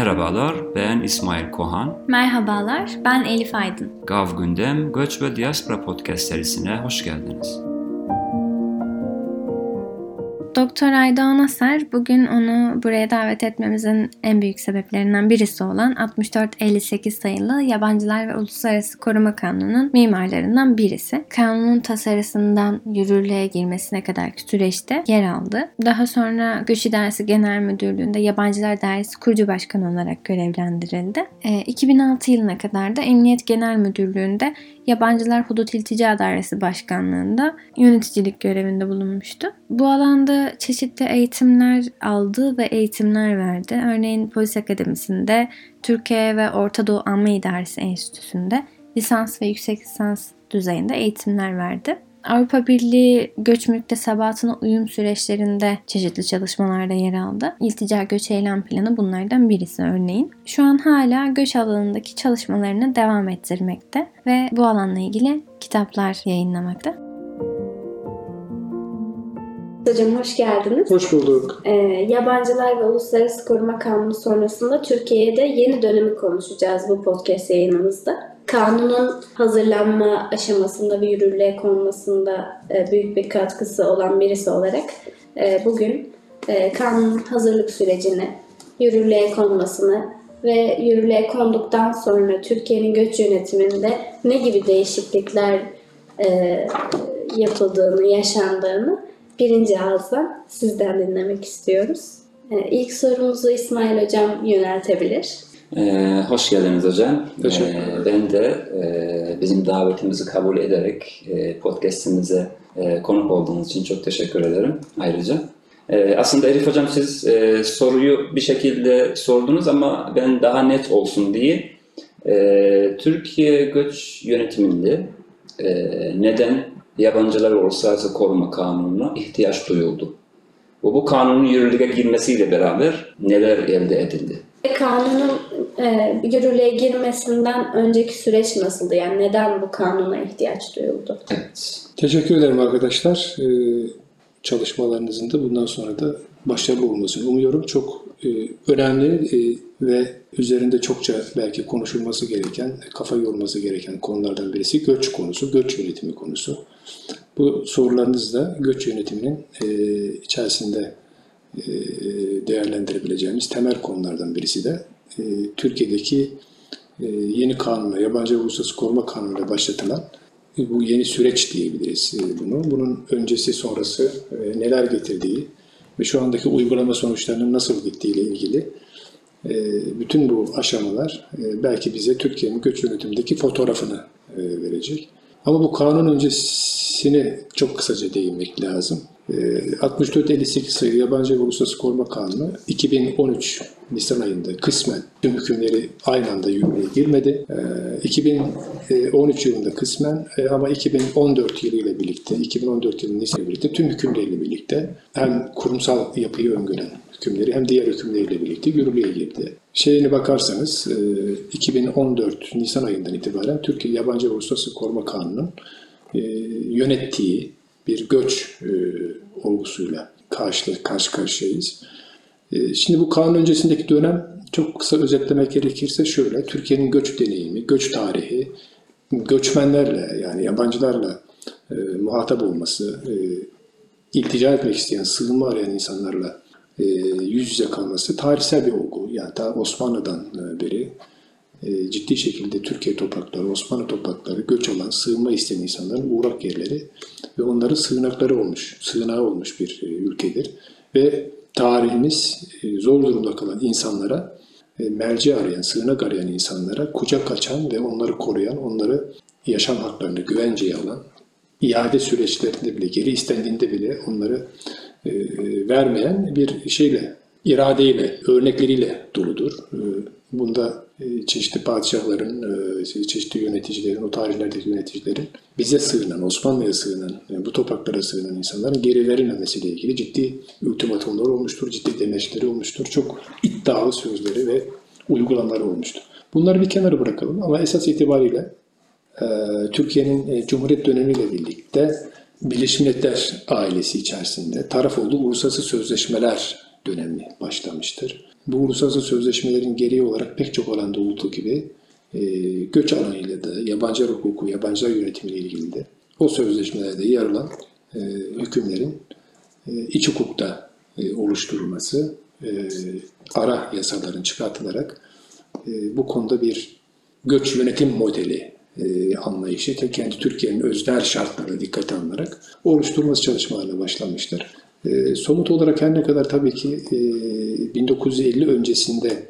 Merhabalar, ben İsmail Kohan. Merhabalar, ben Elif Aydın. Gav Gündem, Göç ve Diaspora Podcast serisine hoş geldiniz. Doktor Aydoğan Aser bugün onu buraya davet etmemizin en büyük sebeplerinden birisi olan 6458 sayılı Yabancılar ve Uluslararası Koruma Kanunu'nun mimarlarından birisi. Kanunun tasarısından yürürlüğe girmesine kadar süreçte yer aldı. Daha sonra Göç İdaresi Genel Müdürlüğü'nde Yabancılar Dairesi kurucu başkanı olarak görevlendirildi. E, 2006 yılına kadar da Emniyet Genel Müdürlüğü'nde Yabancılar Hudut İltica Dairesi Başkanlığı'nda yöneticilik görevinde bulunmuştu. Bu alanda çeşitli eğitimler aldı ve eğitimler verdi. Örneğin Polis Akademisi'nde, Türkiye ve Orta Doğu Anma İdaresi Enstitüsü'nde lisans ve yüksek lisans düzeyinde eğitimler verdi. Avrupa Birliği göç müktesebatına uyum süreçlerinde çeşitli çalışmalarda yer aldı. İltica Göç Eylem Planı bunlardan birisi örneğin. Şu an hala göç alanındaki çalışmalarını devam ettirmekte ve bu alanla ilgili kitaplar yayınlamakta. Hocam hoş geldiniz. Hoş bulduk. Ee, Yabancılar ve Uluslararası Koruma Kanunu sonrasında Türkiye'de yeni dönemi konuşacağız bu podcast yayınımızda. Kanunun hazırlanma aşamasında ve yürürlüğe konmasında e, büyük bir katkısı olan birisi olarak e, bugün e, kanunun hazırlık sürecini, yürürlüğe konmasını ve yürürlüğe konduktan sonra Türkiye'nin göç yönetiminde ne gibi değişiklikler yapıldığını, yaşandığını birinci ağızdan sizden dinlemek istiyoruz. İlk sorumuzu İsmail Hocam yöneltebilir. Ee, hoş geldiniz hocam. Ee, ben de e, bizim davetimizi kabul ederek e, podcastimize e, konuk olduğunuz için çok teşekkür ederim ayrıca. E, aslında Elif hocam siz e, soruyu bir şekilde sordunuz ama ben daha net olsun diye e, Türkiye göç yönetiminde e, neden yabancılar uluslararası koruma kanununa ihtiyaç duyuldu. Bu, bu kanunun yürürlüğe girmesiyle beraber neler elde edildi? Kanunun e, yürürlüğe girmesinden önceki süreç nasıldı? Yani neden bu kanuna ihtiyaç duyuldu? Evet. Teşekkür ederim arkadaşlar. Ee, çalışmalarınızın da bundan sonra da başarılı olmasını umuyorum. Çok e, önemli e, ve üzerinde çokça belki konuşulması gereken, kafa yorması gereken konulardan birisi göç konusu, göç yönetimi konusu. Bu sorularınız da göç yönetiminin e, içerisinde değerlendirebileceğimiz temel konulardan birisi de e, Türkiye'deki e, yeni kanunla, yabancı uluslararası koruma kanunuyla başlatılan e, bu yeni süreç diyebiliriz e, bunu. Bunun öncesi sonrası e, neler getirdiği ve şu andaki uygulama sonuçlarının nasıl gittiği ile ilgili e, bütün bu aşamalar e, belki bize Türkiye'nin göç yönetimindeki fotoğrafını e, verecek. Ama bu kanun öncesine çok kısaca değinmek lazım. 64-58 ee, sayılı Yabancı ve Uluslararası Koruma Kanunu 2013 Nisan ayında kısmen tüm hükümleri aynı anda yürürlüğe girmedi. 2013 ee, yılında kısmen e, ama 2014 yılıyla birlikte, 2014 yılının Nisan'la birlikte tüm hükümleriyle birlikte hem kurumsal yapıyı öngören hükümleri hem diğer hükümleriyle birlikte yürürlüğe girdi. Şeyine bakarsanız 2014 e, Nisan ayından itibaren Türkiye Yabancı ve Uluslararası Koruma Kanunu'nun e, yönettiği bir göç e, olgusuyla karşı, karşı karşıyayız. E, şimdi bu kanun öncesindeki dönem çok kısa özetlemek gerekirse şöyle, Türkiye'nin göç deneyimi, göç tarihi, göçmenlerle yani yabancılarla e, muhatap olması, e, iltica etmek isteyen, sığınma arayan insanlarla e, yüz yüze kalması tarihsel bir olgu. Yani ta Osmanlı'dan e, beri ciddi şekilde Türkiye toprakları, Osmanlı toprakları göç alan, sığınma isteyen insanların uğrak yerleri ve onların sığınakları olmuş, sığınağı olmuş bir e, ülkedir. Ve tarihimiz e, zor durumda kalan insanlara, merci arayan, sığınak arayan insanlara kucak açan ve onları koruyan, onları yaşam haklarını güvenceye alan, iade süreçlerinde bile, geri istendiğinde bile onları vermeyen bir şeyle, iradeyle, örnekleriyle doludur. Bunda e, çeşitli padişahların, e, çeşitli yöneticilerin, o tarihlerdeki yöneticilerin bize sığınan, Osmanlı'ya sığınan, e, bu topraklara sığınan insanların geri verilmemesiyle ilgili ciddi ultimatomlar olmuştur, ciddi demeçleri olmuştur. Çok iddialı sözleri ve uygulamaları olmuştur. Bunları bir kenara bırakalım ama esas itibariyle Türkiye'nin Cumhuriyet dönemiyle birlikte Birleşmiş Milletler ailesi içerisinde taraf olduğu uluslararası sözleşmeler dönemi başlamıştır. Bu uluslararası sözleşmelerin gereği olarak pek çok alanda olduğu gibi e, göç alanıyla da yabancı hukuku, yabancılar yönetimiyle ilgili de o sözleşmelerde yer alan e, hükümlerin e, iç hukukta e, oluşturulması, e, ara yasaların çıkartılarak e, bu konuda bir göç yönetim modeli e, anlayışı kendi Türkiye'nin öznel şartlarına dikkate alınarak oluşturulması çalışmalarına başlamıştır. E, somut olarak her ne kadar tabii ki e, 1950 öncesinde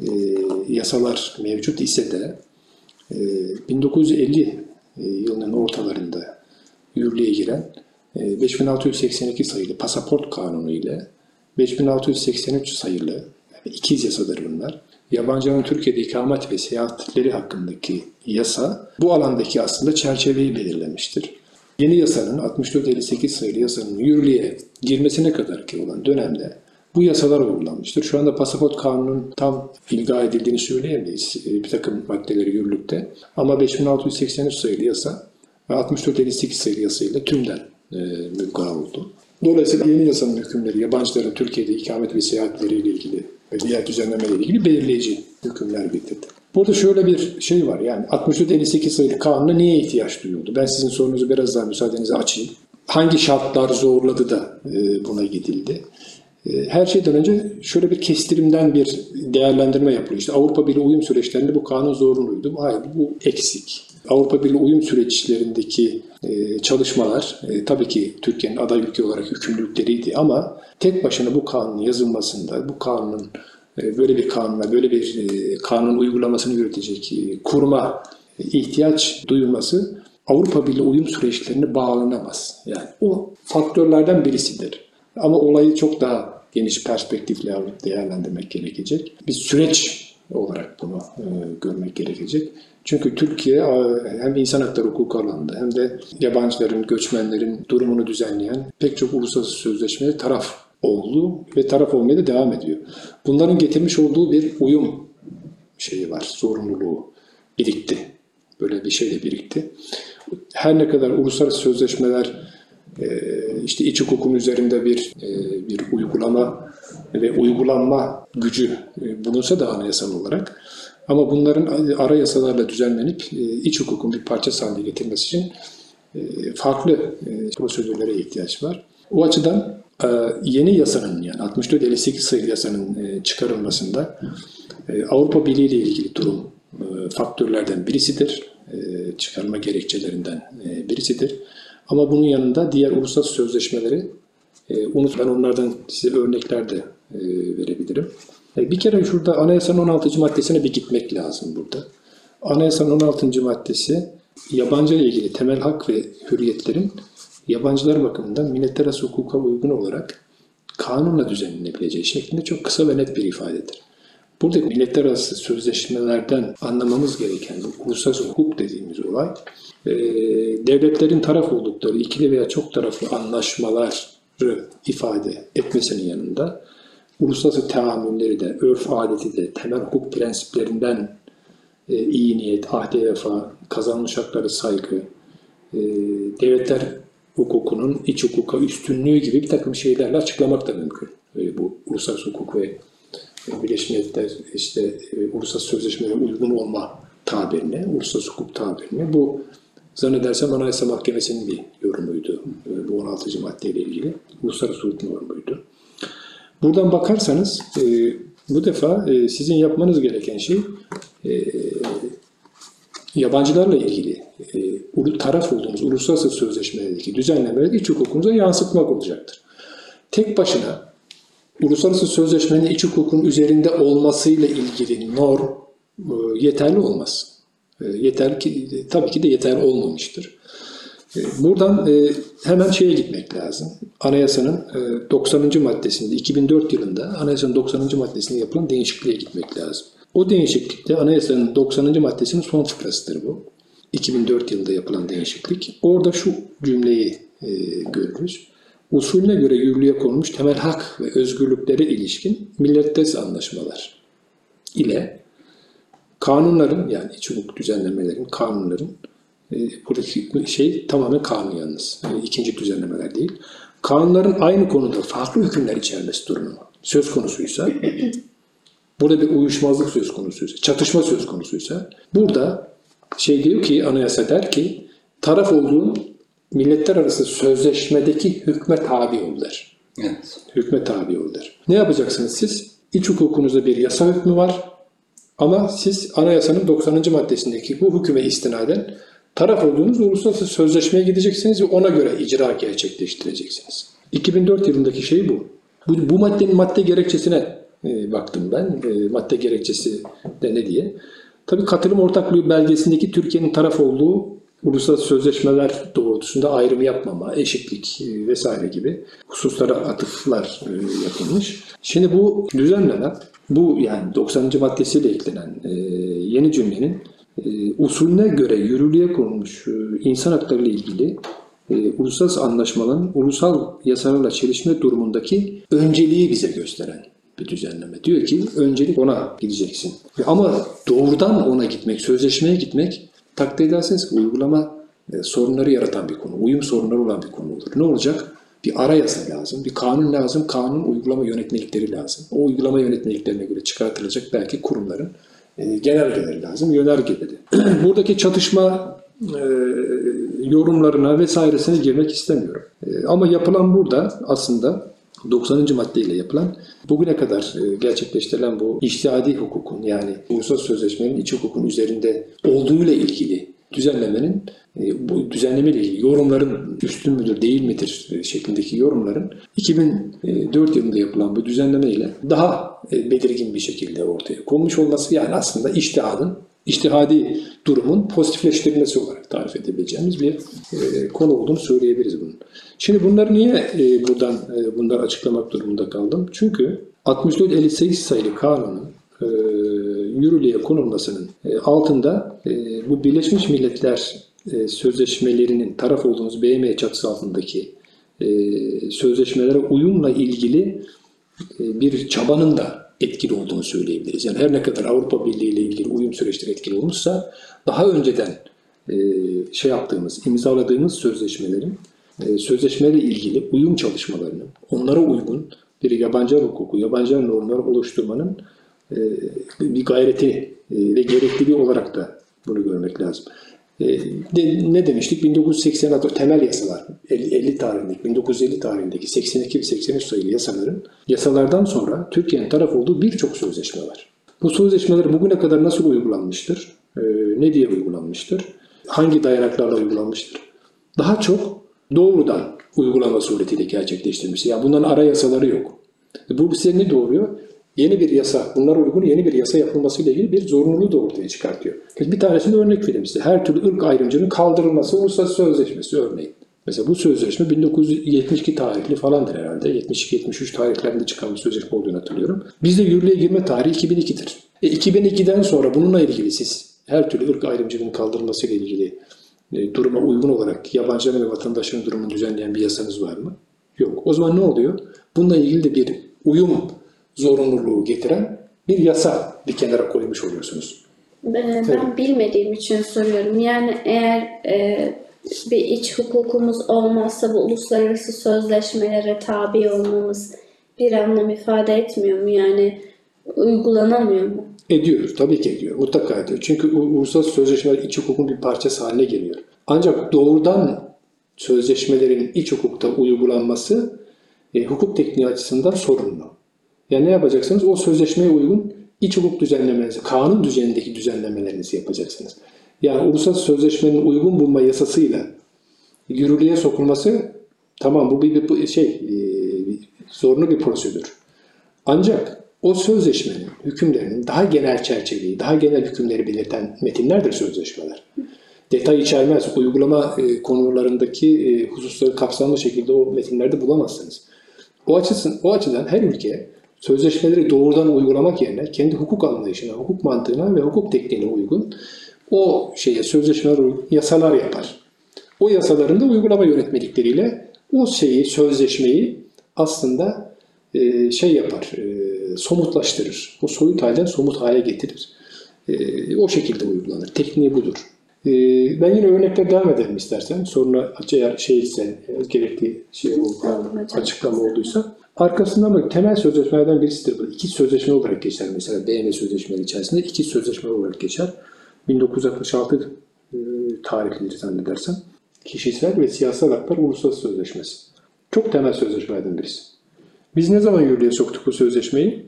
e, yasalar mevcut ise de e, 1950 e, yılının ortalarında yürürlüğe giren e, 5682 sayılı pasaport kanunu ile 5683 sayılı yani ikiz yasadır bunlar. Yabancıların Türkiye'de ikamet ve seyahatleri hakkındaki yasa bu alandaki aslında çerçeveyi belirlemiştir. Yeni yasanın 6458 sayılı yasanın yürürlüğe girmesine kadar ki olan dönemde bu yasalar uygulanmıştır. Şu anda pasaport kanunun tam ilga edildiğini söyleyemeyiz e, bir takım maddeleri yürürlükte. Ama 5683 sayılı yasa ve 6458 sayılı yasayla tümden e, mülga oldu. Dolayısıyla yeni yasanın hükümleri yabancıların Türkiye'de ikamet ve seyahatleriyle ilgili ve diğer düzenlemeyle ilgili belirleyici hükümler getirdi. Burada şöyle bir şey var yani 64-58 sayılı kanuna niye ihtiyaç duyuldu? Ben sizin sorunuzu biraz daha müsaadenize açayım. Hangi şartlar zorladı da e, buna gidildi? E, her şeyden önce şöyle bir kestirimden bir değerlendirme yapılıyor. İşte Avrupa Birliği uyum süreçlerinde bu kanun zorunluydu. Hayır bu eksik. Avrupa Birliği uyum süreçlerindeki e, çalışmalar tabii ki Türkiye'nin aday ülke olarak yükümlülükleriydi ama tek başına bu kanunun yazılmasında, bu kanunun böyle bir kanuna, böyle bir kanun uygulamasını yürütecek kuruma ihtiyaç duyulması Avrupa Birliği uyum süreçlerine bağlanamaz. Yani o faktörlerden birisidir. Ama olayı çok daha geniş perspektifle değerlendirmek gerekecek. Bir süreç olarak bunu e, görmek gerekecek. Çünkü Türkiye hem insan hakları hukuku alanında hem de yabancıların, göçmenlerin durumunu düzenleyen pek çok uluslararası sözleşmeye taraf oldu ve taraf olmaya da devam ediyor. Bunların getirmiş olduğu bir uyum şeyi var, zorunluluğu birikti. Böyle bir şey de birikti. Her ne kadar uluslararası sözleşmeler e, işte iç hukukun üzerinde bir e, bir uygulama ve uygulanma gücü bulunsa da anayasal olarak ama bunların ara yasalarla düzenlenip e, iç hukukun bir parçası haline getirmesi için e, farklı e, prosedürlere ihtiyaç var. O açıdan yeni yasanın yani 64-58 sayılı yasanın çıkarılmasında Avrupa Birliği ile ilgili durum faktörlerden birisidir. Çıkarma gerekçelerinden birisidir. Ama bunun yanında diğer uluslararası sözleşmeleri unut ben onlardan size örnekler de verebilirim. E, bir kere şurada anayasanın 16. maddesine bir gitmek lazım burada. Anayasanın 16. maddesi yabancı ile ilgili temel hak ve hürriyetlerin yabancılar bakımından milletler hukuka uygun olarak kanunla düzenlenebileceği şeklinde çok kısa ve net bir ifadedir. Burada milletler arası sözleşmelerden anlamamız gereken bu uluslararası hukuk dediğimiz olay e, devletlerin taraf oldukları ikili veya çok taraflı anlaşmaları ifade etmesinin yanında uluslararası teamülleri de, örf adeti de, temel hukuk prensiplerinden e, iyi niyet, ahde vefa, kazanmış hakları saygı, e, devletler hukukunun iç hukuka üstünlüğü gibi bir takım şeylerle açıklamak da mümkün. E, bu uluslararası hukuk ve e, Birleşmiş Milletler işte e, uluslararası sözleşmelere uygun olma tabirine, uluslararası hukuk tabirine. Bu zannedersem Anayasa Mahkemesi'nin bir yorumuydu. E, bu 16. maddeyle ilgili. Uluslararası hukuk normuydu. Buradan bakarsanız e, bu defa e, sizin yapmanız gereken şey e, yabancılarla ilgili e, taraf olduğunuz uluslararası sözleşmelerdeki düzenlemeleri iç hukukunuza yansıtmak olacaktır. Tek başına uluslararası sözleşmenin iç hukukun üzerinde olmasıyla ilgili norm e, yeterli olmaz. E, yeter ki tabii ki de yeterli olmamıştır. E, buradan e, hemen şeye gitmek lazım. Anayasanın 90. E, maddesinde 2004 yılında anayasanın 90. maddesinde yapılan değişikliğe gitmek lazım. O değişiklikte anayasanın 90. maddesinin son fıkrasıdır bu. 2004 yılında yapılan değişiklik. Orada şu cümleyi görürüz. Usulüne göre yürürlüğe konmuş temel hak ve özgürlüklere ilişkin millettes anlaşmalar ile kanunların yani iç hukuk düzenlemelerin, kanunların E, şey tamamen kanun yalnız. E, ikinci düzenlemeler değil. Kanunların aynı konuda farklı hükümler içermesi durumu söz konusuysa burada bir uyuşmazlık söz konusuysa, çatışma söz konusuysa burada şey diyor ki anayasa der ki taraf olduğun milletler arası sözleşmedeki hükme tabi ol der. Evet. Hükme tabi ol der. Ne yapacaksınız siz? İç hukukunuzda bir yasa hükmü var ama siz anayasanın 90. maddesindeki bu hüküme istinaden taraf olduğunuz uluslararası sözleşmeye gideceksiniz ve ona göre icra gerçekleştireceksiniz. 2004 yılındaki şey bu. Bu, bu maddenin madde gerekçesine e, baktım ben. E, madde gerekçesi de ne diye. Tabii katılım ortaklığı belgesindeki Türkiye'nin taraf olduğu uluslararası sözleşmeler doğrultusunda ayrım yapmama, eşitlik e, vesaire gibi hususlara atıflar e, yapılmış. Şimdi bu düzenleme, bu yani 90. maddesiyle eklenen yeni cümlenin usulüne göre yürürlüğe konulmuş insan hakları ile ilgili uluslararası anlaşmaların ulusal yasalarla çelişme durumundaki önceliği bize gösteren bir düzenleme. Diyor ki öncelik ona gideceksin. Ama doğrudan ona gitmek, sözleşmeye gitmek takdir ederseniz ki uygulama e, sorunları yaratan bir konu. Uyum sorunları olan bir konu olur. Ne olacak? Bir arayasa lazım, bir kanun lazım, kanun uygulama yönetmelikleri lazım. O uygulama yönetmeliklerine göre çıkartılacak belki kurumların e, genelgeleri lazım, yönergeleri. Buradaki çatışma e, yorumlarına vesairesine girmek istemiyorum. E, ama yapılan burada aslında 90. maddeyle yapılan bugüne kadar e, gerçekleştirilen bu iştihadi hukukun yani uluslararası sözleşmenin iç hukukun üzerinde olduğuyla ilgili düzenlemenin e, bu düzenleme ile ilgili yorumların üstün müdür değil midir e, şeklindeki yorumların 2004 yılında yapılan bu düzenleme ile daha belirgin bir şekilde ortaya konmuş olması yani aslında iştihadın iştihadi durumun pozitifleştirilmesi olarak tarif edebileceğimiz bir e, konu olduğunu söyleyebiliriz bunun. Şimdi bunları niye e, buradan e, bunları açıklamak durumunda kaldım? Çünkü 64-58 sayılı kanunun e, yürürlüğe konulmasının e, altında bu Birleşmiş Milletler sözleşmelerinin taraf olduğumuz BM çatısı altındaki sözleşmelere uyumla ilgili bir çabanın da etkili olduğunu söyleyebiliriz. Yani her ne kadar Avrupa Birliği ile ilgili uyum süreçleri etkili olmuşsa daha önceden e, şey yaptığımız, imzaladığımız sözleşmelerin e, sözleşmeyle ilgili uyum çalışmalarının onlara uygun bir yabancı hukuku, yabancı normları oluşturmanın e, bir gayreti e, ve gerekliliği olarak da bunu görmek lazım. E, de, ne demiştik? 1986 temel yasalar 50, 50 tarihindeki 1950 tarihindeki 82 ve 83 sayılı yasaların yasalardan sonra Türkiye'nin taraf olduğu birçok sözleşme var. Bu sözleşmeler bugüne kadar nasıl uygulanmıştır? E, ne diye uygulanmıştır? Hangi dayanaklarla uygulanmıştır? Daha çok doğrudan uygulama suretiyle gerçekleştirilmiş. Yani bunların ara yasaları yok. Bu bize ne doğuruyor? Yeni bir yasa, bunlara uygun yeni bir yasa yapılmasıyla ilgili bir zorunluluğu da ortaya çıkartıyor. Bir tanesini örnek vereyim size. Her türlü ırk ayrımcılığının kaldırılması uluslararası sözleşmesi örneğin. Mesela bu sözleşme 1972 tarihli falandır herhalde. 72-73 tarihlerinde çıkan bir sözleşme olduğunu hatırlıyorum. Bizde yürürlüğe girme tarihi 2002'dir. E 2002'den sonra bununla ilgili siz her türlü ırk ayrımcılığının kaldırılmasıyla ilgili e, duruma uygun olarak yabancıların ve vatandaşların durumunu düzenleyen bir yasanız var mı? Yok. O zaman ne oluyor? Bununla ilgili de bir uyum zorunluluğu getiren bir yasa bir kenara koymuş oluyorsunuz. Ben, evet. ben bilmediğim için soruyorum. Yani eğer e, bir iç hukukumuz olmazsa bu uluslararası sözleşmelere tabi olmamız bir anlam ifade etmiyor mu? Yani uygulanamıyor mu? Ediyor. Tabii ki ediyor. Mutlaka ediyor. Çünkü uluslararası sözleşmeler iç hukukun bir parçası haline geliyor. Ancak doğrudan sözleşmelerin iç hukukta uygulanması e, hukuk tekniği açısından sorunlu. Yani ne yapacaksınız? O sözleşmeye uygun iç hukuk düzenlemenizi, kanun düzenindeki düzenlemelerinizi yapacaksınız. Yani uluslararası sözleşmenin uygun bulma yasasıyla yürürlüğe sokulması tamam bu bir, bir şey e, zorunlu bir prosedür. Ancak o sözleşmenin hükümlerinin daha genel çerçeveyi, daha genel hükümleri belirten metinlerdir sözleşmeler. Detay içermez. Uygulama e, konularındaki e, hususları kapsamlı şekilde o metinlerde bulamazsınız. O, açısın, o açıdan her ülke sözleşmeleri doğrudan uygulamak yerine kendi hukuk anlayışına, hukuk mantığına ve hukuk tekniğine uygun o şeye sözleşmeler yasalar yapar. O yasaların da uygulama yönetmelikleriyle o şeyi, sözleşmeyi aslında e, şey yapar, e, somutlaştırır. O soyut halden somut hale getirir. E, o şekilde uygulanır. Tekniği budur. Ee, ben yine örnekler devam edelim istersen. Sonra eğer şey ise, gerekli şey hocam. açıklama olduysa. Arkasından bak temel sözleşmelerden birisidir bu. İki sözleşme olarak geçer mesela. BM sözleşmeleri içerisinde iki sözleşme olarak geçer. 1966 e, tarihlidir zannedersem. Kişisel ve siyasal haklar uluslararası sözleşmesi. Çok temel sözleşmelerden birisi. Biz ne zaman yürürlüğe soktuk bu sözleşmeyi?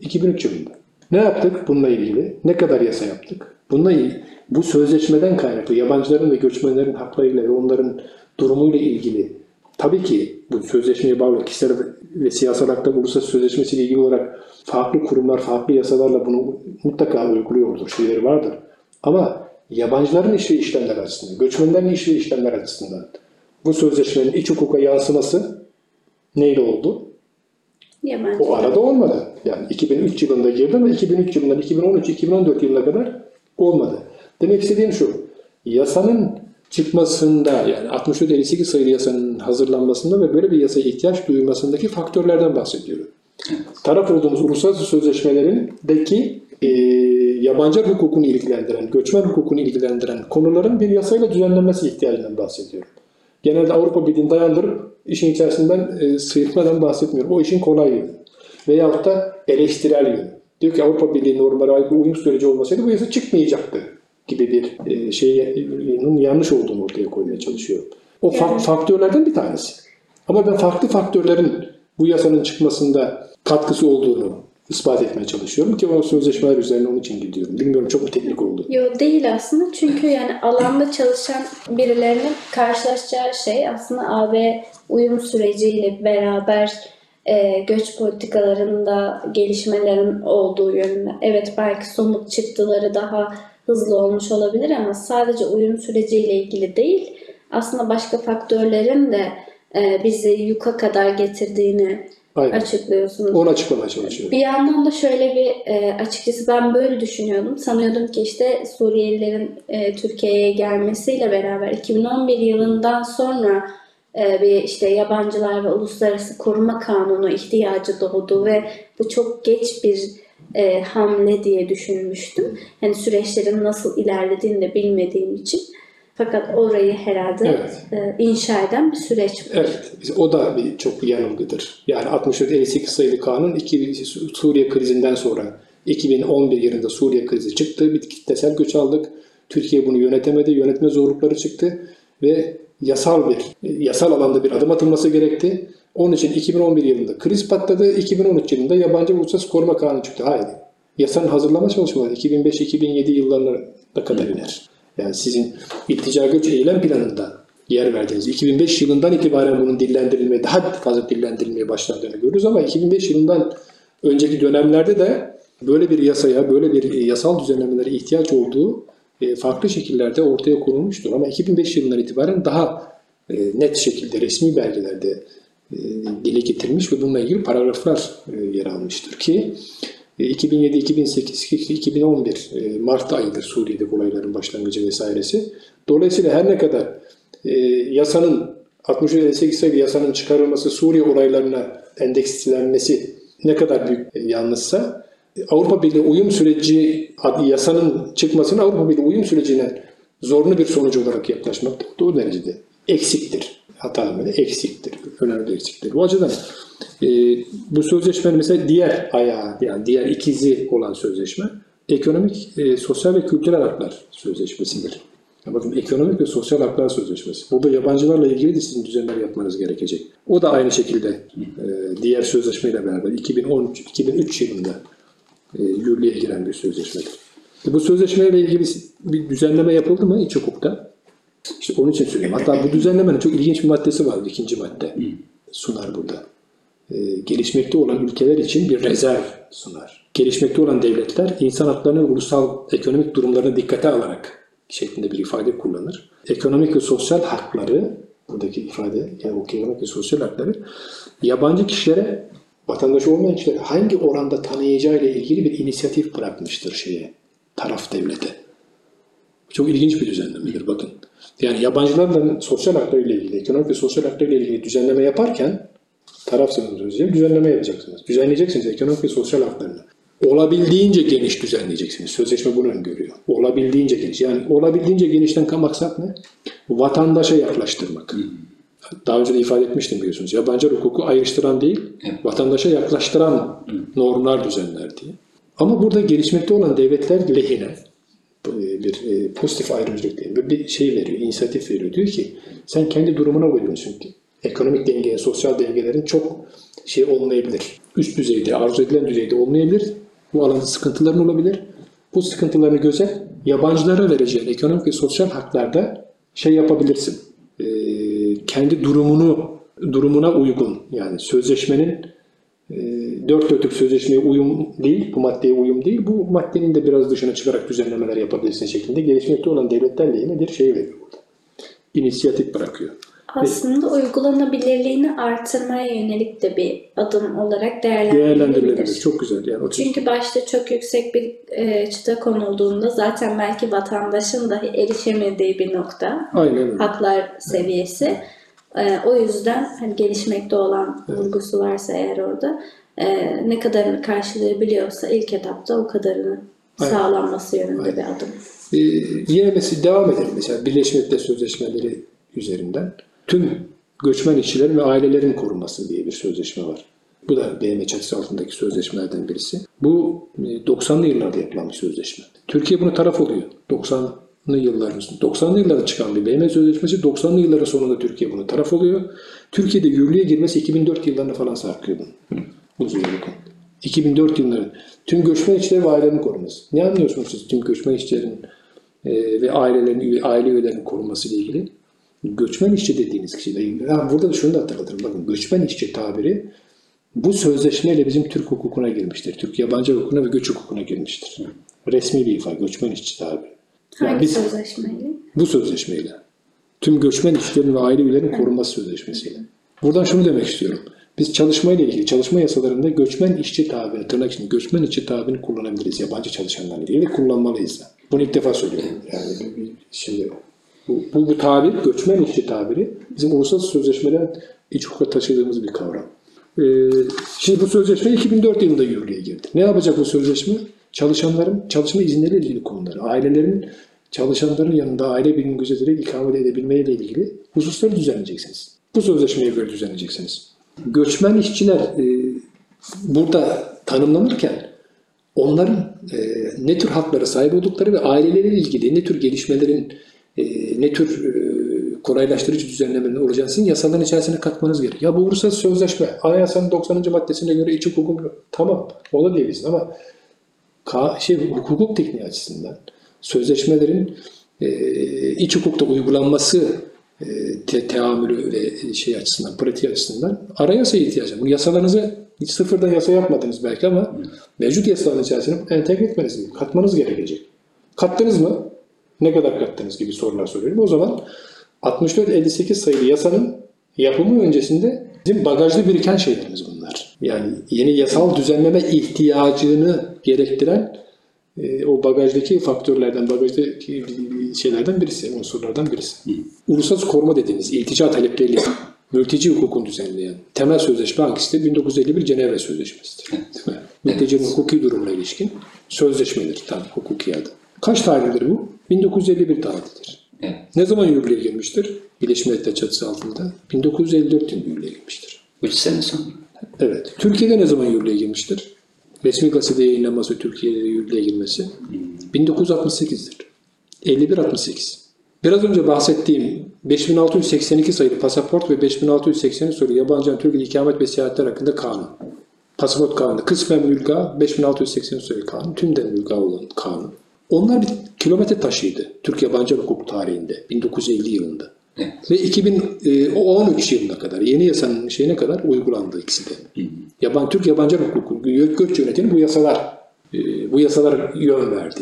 2003 yılında. Ne yaptık bununla ilgili? Ne kadar yasa yaptık? Bununla ilgili, bu sözleşmeden kaynaklı yabancıların ve göçmenlerin haklarıyla ve onların durumuyla ilgili tabii ki sözleşmeye bağlı kişisel ve siyasal haklar uluslararası sözleşmesiyle ilgili olarak farklı kurumlar, farklı yasalarla bunu mutlaka uyguluyordur, şeyleri vardır. Ama yabancıların iş ve işlemler açısından, göçmenlerin iş ve işlemler açısından bu sözleşmenin iç hukuka yansıması neyle oldu? Yabancı. O arada olmadı. Yani 2003 yılında girdi ama 2003 yılından 2013-2014 yılına kadar olmadı. Demek istediğim şu. Yasanın çıkmasında yani 64-58 sayılı yasanın hazırlanmasında ve böyle bir yasaya ihtiyaç duyulmasındaki faktörlerden bahsediyorum. Taraf olduğumuz uluslararası sözleşmelerindeki e, yabancı hukukunu ilgilendiren, göçmen hukukunu ilgilendiren konuların bir yasayla düzenlenmesi ihtiyacından bahsediyorum. Genelde Avrupa Birliği'ni dayandırıp işin içerisinden e, sıyrılmadan bahsetmiyorum. O işin kolay yönü. Veyahut da eleştirel yönü. Diyor ki Avrupa Birliği normlara bir uyum süreci olmasaydı bu yasa çıkmayacaktı gibi bir e, şeyin yanlış olduğunu ortaya koymaya çalışıyorum. O fa- faktörlerden bir tanesi. Ama ben farklı faktörlerin bu yasanın çıkmasında katkısı olduğunu ispat etmeye çalışıyorum ki o sözleşmeler üzerine onun için gidiyorum. Bilmiyorum çok mu teknik oldu. Yok değil aslında çünkü yani alanda çalışan birilerinin karşılaşacağı şey aslında AB uyum süreciyle beraber e, göç politikalarında gelişmelerin olduğu yönünde. Evet belki somut çıktıları daha hızlı olmuş olabilir ama sadece uyum süreciyle ilgili değil aslında başka faktörlerin de e, bizi yuka kadar getirdiğini Aynen. açıklıyorsunuz. Onu açıklamaya çalışıyorum. Bir yandan da şöyle bir e, açıkçası ben böyle düşünüyordum. Sanıyordum ki işte Suriyelilerin e, Türkiye'ye gelmesiyle beraber 2011 yılından sonra bir işte yabancılar ve uluslararası koruma kanunu ihtiyacı doğdu ve bu çok geç bir e, hamle diye düşünmüştüm. Hani süreçlerin nasıl ilerlediğini de bilmediğim için. Fakat orayı herhalde Evet. e, inşa eden bir süreç bu. Evet, o da bir çok yanılgıdır. Yani 64-58 sayılı kanun iki, Suriye krizinden sonra 2011 yılında Suriye krizi çıktı. Bir kitlesel göç aldık. Türkiye bunu yönetemedi. Yönetme zorlukları çıktı ve yasal bir yasal alanda bir adım atılması gerekti. Onun için 2011 yılında kriz patladı. 2013 yılında yabancı uluslararası koruma kanunu çıktı. Hayır. Yasanın hazırlama çalışmaları 2005-2007 yıllarına da kadar iner. Yani sizin iltica göç eylem planında yer verdiğiniz 2005 yılından itibaren bunun dillendirilmeye, daha fazla dillendirilmeye başlandığını görürüz ama 2005 yılından önceki dönemlerde de böyle bir yasaya, böyle bir e, yasal düzenlemelere ihtiyaç olduğu e, farklı şekillerde ortaya konulmuştur. Ama 2005 yılından itibaren daha e, net şekilde resmi belgelerde dile getirilmiş ve bununla ilgili paragraflar e, yer almıştır ki e, 2007, 2008, 2011 e, Mart ayıdır Suriye'de olayların başlangıcı vesairesi. Dolayısıyla her ne kadar e, yasanın 68 sayılı yasanın çıkarılması Suriye olaylarına endekslenmesi ne kadar büyük e, yanlışsa e, Avrupa Birliği uyum süreci yasanın çıkmasını Avrupa Birliği uyum sürecine zorunlu bir sonuç olarak yaklaşmak da o derecede eksiktir. Hata böyle eksiktir. Önemli eksiktir. Bu açıdan e, bu sözleşmenin mesela diğer ayağı yani diğer ikizi olan sözleşme ekonomik, e, sosyal ve kültürel haklar sözleşmesidir. Ya bakın ekonomik ve sosyal haklar sözleşmesi. Burada yabancılarla ilgili de sizin düzenler yapmanız gerekecek. O da aynı şekilde e, diğer sözleşmeyle beraber 2013 2003 yılında e, yürürlüğe giren bir sözleşmedir. E, bu sözleşmeyle ilgili bir düzenleme yapıldı mı iç hukukta? İşte onun için söylüyorum. Hatta bu düzenlemenin çok ilginç bir maddesi var. ikinci madde sunar burada. E, gelişmekte olan ülkeler için bir rezerv sunar. Gelişmekte olan devletler insan haklarını ulusal ekonomik durumlarını dikkate alarak şeklinde bir ifade kullanır. Ekonomik ve sosyal hakları, buradaki ifade, yani o ekonomik ve sosyal hakları yabancı kişilere, vatandaş olmayan kişilere hangi oranda tanıyacağı ile ilgili bir inisiyatif bırakmıştır şeye, taraf devlete. Çok ilginç bir düzenlemedir bakın. Yani yabancılarla sosyal haklarıyla ilgili, ekonomik ve sosyal haklarıyla ilgili düzenleme yaparken tarafsınız özleyeyim, düzenleme yapacaksınız. Düzenleyeceksiniz ekonomik ve sosyal haklarını. olabildiğince geniş düzenleyeceksiniz. Sözleşme bunu öngörüyor. Olabildiğince geniş. Yani olabildiğince genişten maksat ne? Vatandaşa yaklaştırmak. Daha önce de ifade etmiştim biliyorsunuz. Yabancı hukuku ayrıştıran değil, vatandaşa yaklaştıran normlar düzenler diye. Ama burada gelişmekte olan devletler lehine bir e, pozitif ayrımcılık değil, bir- şey veriyor, inisiyatif veriyor. Diyor ki sen kendi durumuna uyuyorsun ki ekonomik denge, sosyal dengelerin çok şey olmayabilir. Üst düzeyde, arzu edilen düzeyde olmayabilir. Bu alanda sıkıntıların olabilir. Bu sıkıntılarını göze yabancılara vereceğin ekonomik ve sosyal haklarda şey yapabilirsin. E, kendi durumunu durumuna uygun yani sözleşmenin e, dört dörtlük sözleşmeye uyum değil, bu maddeye uyum değil, bu maddenin de biraz dışına çıkarak düzenlemeler yapabilirsin şeklinde gelişmekte olan devletlerle yine bir şey veriyor burada. İnisiyatif bırakıyor. Aslında uygulanabilirliğini artırmaya yönelik de bir adım olarak değerlendirilebilir. Değerlendirilebilir. Çok güzel. Yani o Çünkü başta çok yüksek bir e, çıta konulduğunda zaten belki vatandaşın dahi erişemediği bir nokta Aynen öyle. haklar seviyesi. E, o yüzden hani gelişmekte olan vurgusu varsa eğer orada e, ne kadarını karşılayabiliyorsa ilk etapta o kadarını Aynen. sağlanması yönünde bir adım. Ee, yine mesela devam edelim. Mesela Birleşmiş Milletler Sözleşmeleri üzerinden tüm göçmen işçilerin ve ailelerin korunması diye bir sözleşme var. Bu da BM çatısı altındaki sözleşmelerden birisi. Bu e, 90'lı yıllarda yapılan bir sözleşme. Türkiye buna taraf oluyor. 90'lı yılların 90'lı yıllarda çıkan bir BM sözleşmesi 90'lı yılların sonunda Türkiye buna taraf oluyor. Türkiye'de yürürlüğe girmesi 2004 yıllarına falan sarkıyor. Uzun yıllık. 2004 yılları tüm göçmen işçileri ve ailelerin korunması. Ne anlıyorsunuz siz tüm göçmen işçilerin e, ve ailelerin, aile üyelerinin korunması ile ilgili? Göçmen işçi dediğiniz ilgili. Ha, burada da şunu da hatırlatırım. Bakın göçmen işçi tabiri bu sözleşmeyle bizim Türk hukukuna girmiştir. Türk yabancı hukukuna ve göç hukukuna girmiştir. Resmi bir ifade göçmen işçi tabiri. Yani biz sözleşmeyle? bu sözleşmeyle. Tüm göçmen işçilerin ve aile üyelerinin korunması sözleşmesiyle. Buradan şunu demek istiyorum. Biz çalışmayla ilgili çalışma yasalarında göçmen işçi tabirini, tırnak içinde göçmen işçi tabirini kullanabiliriz. Yabancı çalışanlarla ilgili ve kullanmalıyız da. Bunu ilk defa söylüyorum. Yani şimdi bu, bu, bu tabir, göçmen işçi tabiri bizim uluslararası sözleşmeden iç hukuka taşıdığımız bir kavram. Ee, şimdi bu sözleşme 2004 yılında yürürlüğe girdi. Ne yapacak bu sözleşme? Çalışanların çalışma izinleriyle ilgili konuları, ailelerin çalışanların yanında aile birliğini gözeterek ikamet edebilmeyle ilgili hususları düzenleyeceksiniz. Bu sözleşmeye göre düzenleyeceksiniz. Göçmen işçiler e, burada tanımlanırken onların e, ne tür haklara sahip oldukları ve aileleriyle ilgili ne tür gelişmelerin, e, ne tür e, kolaylaştırıcı düzenlemelerin olacağını sizin yasaların içerisine katmanız gerekiyor. Ya bu uluslararası sözleşme, anayasanın 90. maddesine göre iç hukuk tamam o da diyebilirsin ama ka- şey, hukuk tekniği açısından sözleşmelerin e, iç hukukta uygulanması e, te, teamülü ve şey açısından, pratik açısından arayasaya ihtiyaç var. Bu yasalarınızı hiç sıfırdan yasa yapmadınız belki ama mevcut yasaların içerisine entegre etmeniz, gerekiyor, katmanız gerekecek. Kattınız mı? Ne kadar kattınız gibi sorular soruyorum. O zaman 64-58 sayılı yasanın yapımı öncesinde bizim bagajlı biriken şeylerimiz bunlar. Yani yeni yasal düzenleme ihtiyacını gerektiren e, o bagajdaki faktörlerden, bagajdaki şeylerden birisi, unsurlardan birisi. Uluslararası koruma dediğimiz iltica talepleriyle mülteci hukukunu düzenleyen temel sözleşme hangisidir? 1951 Cenevre Sözleşmesi'dir. Değil mi? Mültecinin hukuki durumuna ilişkin sözleşmedir tam hukuki adı. Kaç tarihlidir bu? 1951 tarihidir. Evet. Ne zaman yürürlüğe girmiştir? Birleşmiş Milletler çatısı altında 1954 yılında yürürlüğe girmiştir. 3 sene sonra. Evet. Türkiye'de ne zaman yürürlüğe girmiştir? Resmi gazetede yayınlanması Türkiye'de yürürlüğe girmesi 1968'dir. 51-68. Biraz önce bahsettiğim 5682 sayılı pasaport ve 5683 sayılı yabancı Türkiye ikamet ve seyahatler hakkında kanun. Pasaport kanunu kısmen mülga 5683 sayılı kanun, tümden mülga olan kanun. Onlar bir kilometre taşıydı Türk yabancı hukuk tarihinde 1950 yılında. Ve 2013 yılına kadar yeni yasanın şeyine kadar uygulandı ikisi de. Yaban Türk yabancı hukuku göç yönetimi bu yasalar e, bu yasalar yön verdi.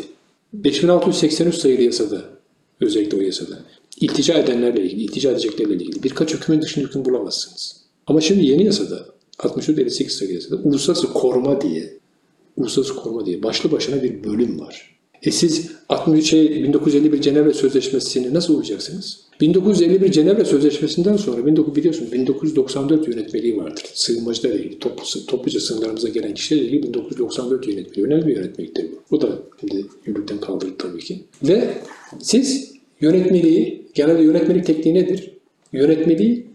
5683 sayılı yasada özellikle o yasada iltica edenlerle ilgili, iltica edeceklerle ilgili birkaç hükmün dışında hüküm bulamazsınız. Ama şimdi yeni yasada 64-58 sayılı yasada uluslararası koruma diye uluslararası koruma diye başlı başına bir bölüm var. E siz 60 şey 1951 Cenevre Sözleşmesi'ne nasıl uyacaksınız? 1951 Cenevre Sözleşmesi'nden sonra 19 biliyorsunuz 1994 yönetmeliği vardır. Sığınmacılarla ilgili toplu, topluca sınırlarımıza gelen kişilerle ilgili 1994 yönetmeliği. Önemli bir yönetmeliktir bu. Bu da şimdi yürürlükten kaldırıldı tabii ki. Ve siz yönetmeliği, genelde yönetmelik tekniği nedir? Yönetmeliği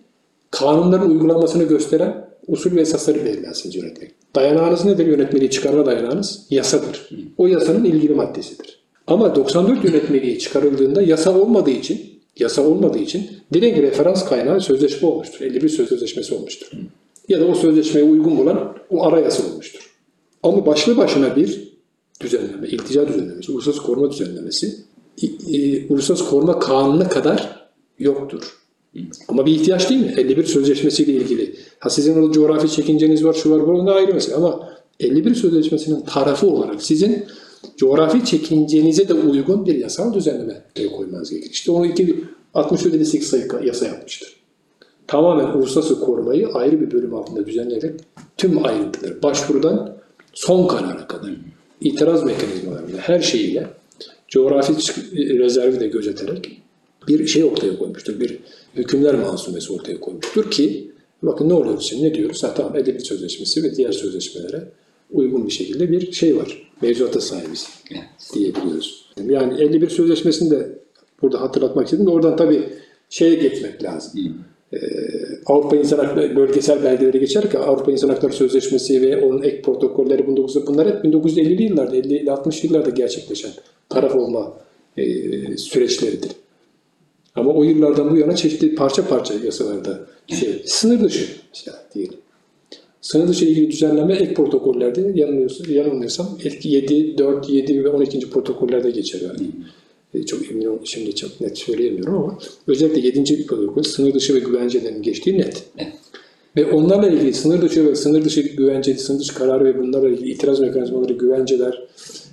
kanunların uygulanmasını gösteren usul ve esasları belirlersiniz yönetmelik. Dayanağınız nedir? Yönetmeliği çıkarma dayanağınız yasadır. O yasanın ilgili maddesidir. Ama 94 yönetmeliği çıkarıldığında yasa olmadığı için yasa olmadığı için direkt referans kaynağı sözleşme olmuştur. 51 söz sözleşmesi olmuştur. Ya da o sözleşmeye uygun bulan o arayasa olmuştur. Ama başlı başına bir düzenleme, iltica düzenlemesi, uluslararası koruma düzenlemesi uluslararası koruma kanunu kadar yoktur. Ama bir ihtiyaç değil mi? 51 sözleşmesiyle ilgili. Ha sizin orada coğrafi çekinceniz var, şu var, bu da ayrı mesele. Ama 51 sözleşmesinin tarafı olarak sizin coğrafi çekincenize de uygun bir yasal düzenleme koymanız gerekir. İşte onu 64 sayı yasa yapmıştır. Tamamen uluslararası korumayı ayrı bir bölüm altında düzenleyerek tüm ayrıntıları başvurudan son karara kadar itiraz mekanizmalarında her şeyiyle coğrafi rezervi de gözeterek bir şey ortaya koymuştur. Bir hükümler masumesi ortaya koymuştur ki bakın ne oluyor şimdi ne diyoruz? Ha, tamam Edebiyat Sözleşmesi ve diğer sözleşmelere uygun bir şekilde bir şey var. Mevzuata sahibiz evet. diyebiliyoruz. Yani 51 Sözleşmesi'ni de burada hatırlatmak istedim de oradan tabii şeye geçmek lazım. Ee, Avrupa İnsan Hakları bölgesel belgeleri geçerken Avrupa İnsan Hakları Sözleşmesi ve onun ek protokolleri 19 bunlar hep 1950'li yıllarda 50 60'lı yıllarda gerçekleşen taraf olma e, süreçleridir. Ama o yıllardan bu yana çeşitli parça parça yasalarda şey, sınır dışı mesela diyelim. Sınır dışı ilgili düzenleme ek protokollerde yanılmıyorsam, yanılmıyorsam 7, 4, 7 ve 12. protokollerde geçer yani. E, çok emin ol, şimdi çok net söyleyemiyorum ama özellikle 7. protokol sınır dışı ve güvencelerin geçtiği net. Ve onlarla ilgili sınır dışı ve sınır dışı güvence, sınır dışı kararı ve bunlarla ilgili itiraz mekanizmaları, güvenceler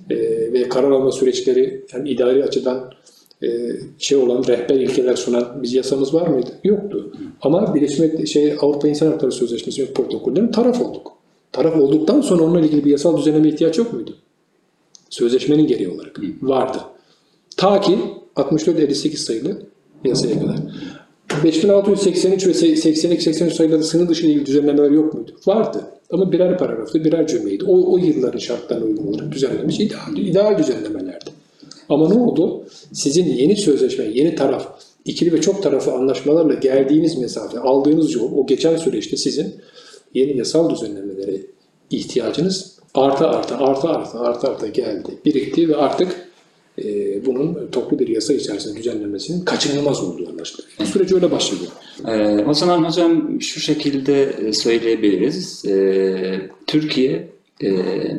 e, ve karar alma süreçleri yani idari açıdan şey olan rehber ilkeler sunan biz yasamız var mıydı? Yoktu. Ama Birleşmiş şey Avrupa İnsan Hakları Sözleşmesi ve protokollerine taraf olduk. Taraf olduktan sonra onunla ilgili bir yasal düzenleme ihtiyaç yok muydu? Sözleşmenin gereği olarak vardı. Ta ki 64-58 sayılı yasaya kadar. 5683 ve 82-83 sayılarda sınır dışı ilgili düzenlemeler yok muydu? Vardı. Ama birer paragrafta birer cümleydi. O, o yılların şartlarına uygun olarak düzenlenmiş ideal, ideal düzenlemelerdi. Ama ne oldu? Sizin yeni sözleşme, yeni taraf, ikili ve çok tarafı anlaşmalarla geldiğiniz mesafe, aldığınız yol, o geçen süreçte sizin yeni yasal düzenlemelere ihtiyacınız arta arta arta arta arta arta geldi, birikti ve artık e, bunun toplu bir yasa içerisinde düzenlenmesinin kaçınılmaz olduğu anlaşılıyor. Bu süreç öyle başlıyor. Ee, o zaman hocam şu şekilde söyleyebiliriz. Ee, Türkiye e,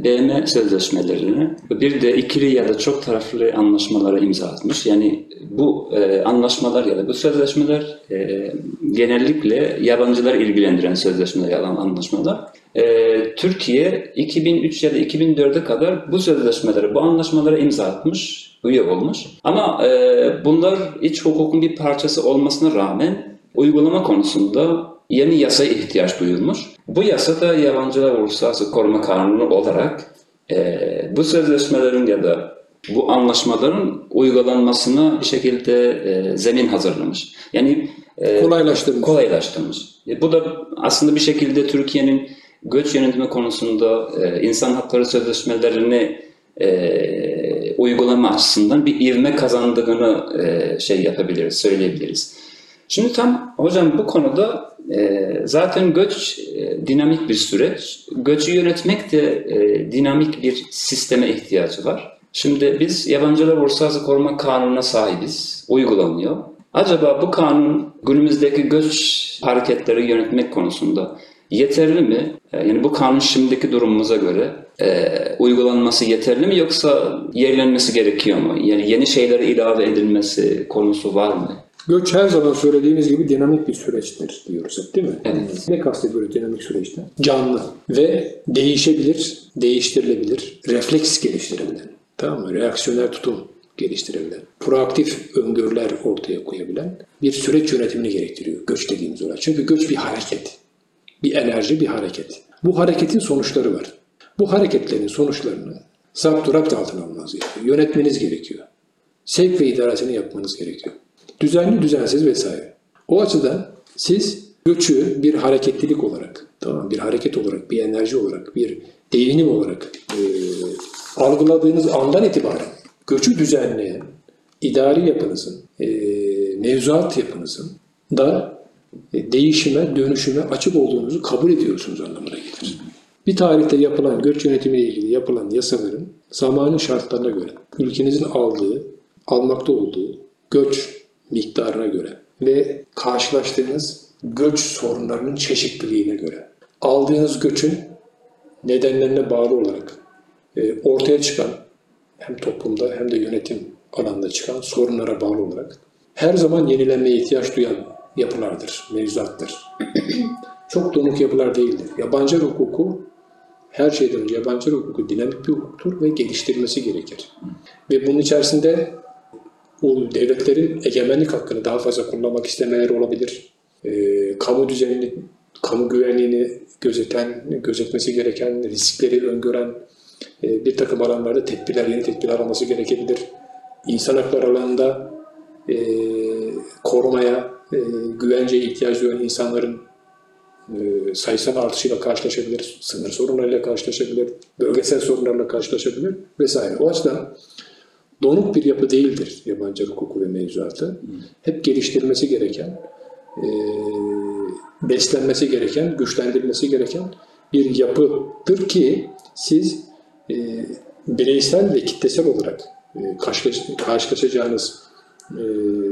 BM sözleşmelerini bir de ikili ya da çok taraflı anlaşmalara imza atmış. Yani bu e, anlaşmalar ya da bu sözleşmeler e, genellikle yabancılar ilgilendiren sözleşmeler ya da anlaşmalar. E, Türkiye 2003 ya da 2004'e kadar bu sözleşmelere, bu anlaşmalara imza atmış, üye olmuş. Ama e, bunlar iç hukukun bir parçası olmasına rağmen uygulama konusunda yeni yasa ihtiyaç duyulmuş. Bu yasa da yabancılar uluslararası koruma kanunu olarak e, bu sözleşmelerin ya da bu anlaşmaların uygulanmasına bir şekilde e, zemin hazırlamış. Yani e, kolaylaştırmış. kolaylaştırmış. E, bu da aslında bir şekilde Türkiye'nin göç yönetimi konusunda e, insan hakları sözleşmelerini e, uygulama açısından bir ivme kazandığını e, şey yapabiliriz, söyleyebiliriz. Şimdi tam hocam bu konuda zaten göç e, dinamik bir süreç. Göçü yönetmek de e, dinamik bir sisteme ihtiyacı var. Şimdi biz yabancılar uluslararası koruma kanununa sahibiz, uygulanıyor. Acaba bu kanun günümüzdeki göç hareketleri yönetmek konusunda yeterli mi? E, yani bu kanun şimdiki durumumuza göre e, uygulanması yeterli mi yoksa yerilenmesi gerekiyor mu? Yani yeni şeyler ilave edilmesi konusu var mı? Göç her zaman söylediğimiz gibi dinamik bir süreçtir diyoruz hep değil mi? Evet. Ne kastediyoruz dinamik süreçte? Canlı ve değişebilir, değiştirilebilir, refleks geliştirebilen, tamam mı? Reaksiyoner tutum geliştirebilen, proaktif öngörüler ortaya koyabilen bir süreç yönetimini gerektiriyor göç dediğimiz olay. Çünkü göç bir hareket, bir enerji, bir hareket. Bu hareketin sonuçları var. Bu hareketlerin sonuçlarını Zapturapt altına almanız gerekiyor. Yönetmeniz gerekiyor. Sevk ve idaresini yapmanız gerekiyor. Düzenli, düzensiz vesaire. O açıdan siz göçü bir hareketlilik olarak, tamam bir hareket olarak, bir enerji olarak, bir devinim olarak e, algıladığınız andan itibaren göçü düzenleyen idari yapınızın, e, mevzuat yapınızın da e, değişime, dönüşüme açık olduğunuzu kabul ediyorsunuz anlamına gelir. Bir tarihte yapılan göç yönetimiyle ilgili yapılan yasaların zamanın şartlarına göre, ülkenizin aldığı, almakta olduğu göç miktarına göre ve karşılaştığınız göç sorunlarının çeşitliliğine göre, aldığınız göçün nedenlerine bağlı olarak e, ortaya çıkan hem toplumda hem de yönetim alanında çıkan sorunlara bağlı olarak her zaman yenilenmeye ihtiyaç duyan yapılardır, mevzuattır. Çok donuk yapılar değildir. Yabancı hukuku her şeyden önce yabancı hukuku dinamik bir hukuktur ve geliştirilmesi gerekir. Ve bunun içerisinde o devletlerin egemenlik hakkını daha fazla kullanmak istemeleri olabilir. E, kamu düzenini, kamu güvenliğini gözeten, gözetmesi gereken, riskleri öngören e, bir takım alanlarda tedbirler, yeni tedbirler alması gerekebilir. İnsan hakları alanında e, korumaya, e, güvenceye ihtiyaç duyan insanların e, sayısal artışıyla karşılaşabilir, sınır sorunlarıyla karşılaşabilir, bölgesel sorunlarla karşılaşabilir vesaire. O açıdan donuk bir yapı değildir yabancı hukuku ve mevzuatı. Hep geliştirilmesi gereken, e, beslenmesi gereken, güçlendirilmesi gereken bir yapıdır ki siz e, bireysel ve kitlesel olarak e, karşılaş, karşılaşacağınız e,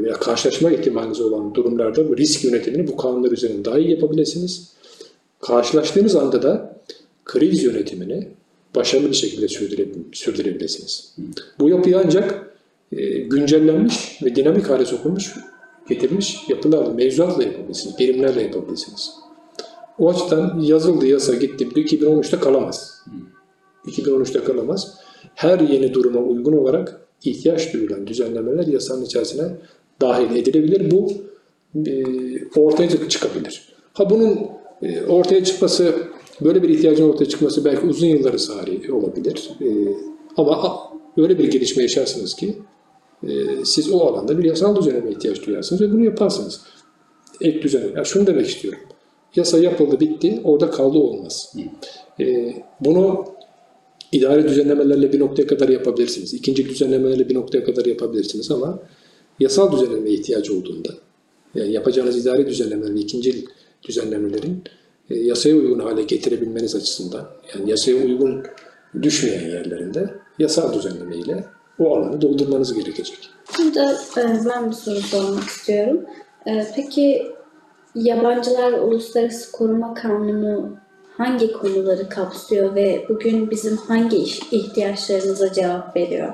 veya karşılaşma ihtimaliniz olan durumlarda bu risk yönetimini bu kanunlar üzerinde daha iyi yapabilirsiniz. Karşılaştığınız anda da kriz yönetimini başarılı bir şekilde sürdüre, sürdürebilirsiniz. Bu yapıyı ancak e, güncellenmiş ve dinamik hale sokulmuş, getirilmiş yapılarla, mevzuatla yapabilirsiniz, birimlerle yapabilirsiniz. O açıdan yazıldı yasa gitti 2013'te kalamaz. 2013'te kalamaz. Her yeni duruma uygun olarak ihtiyaç duyulan düzenlemeler yasanın içerisine dahil edilebilir. Bu e, ortaya çıkabilir. Ha bunun e, ortaya çıkması, böyle bir ihtiyacın ortaya çıkması belki uzun yılları sari olabilir. E, ama öyle bir gelişme yaşarsınız ki e, siz o alanda bir yasal düzenleme ihtiyaç duyarsınız ve bunu yaparsınız. Ek düzenleme. Yani şunu demek istiyorum. Yasa yapıldı, bitti, orada kaldı olmaz. E, bunu idari düzenlemelerle bir noktaya kadar yapabilirsiniz. İkinci düzenlemelerle bir noktaya kadar yapabilirsiniz ama yasal düzenlemeye ihtiyacı olduğunda yani yapacağınız idari düzenlemeler ve ikinci düzenlemelerin e, yasaya uygun hale getirebilmeniz açısından yani yasaya uygun düşmeyen yerlerinde yasal düzenleme ile o alanı doldurmanız gerekecek. Burada e, ben bir soru sormak istiyorum. E, peki yabancılar uluslararası koruma kanunu hangi konuları kapsıyor ve bugün bizim hangi ihtiyaçlarımıza cevap veriyor?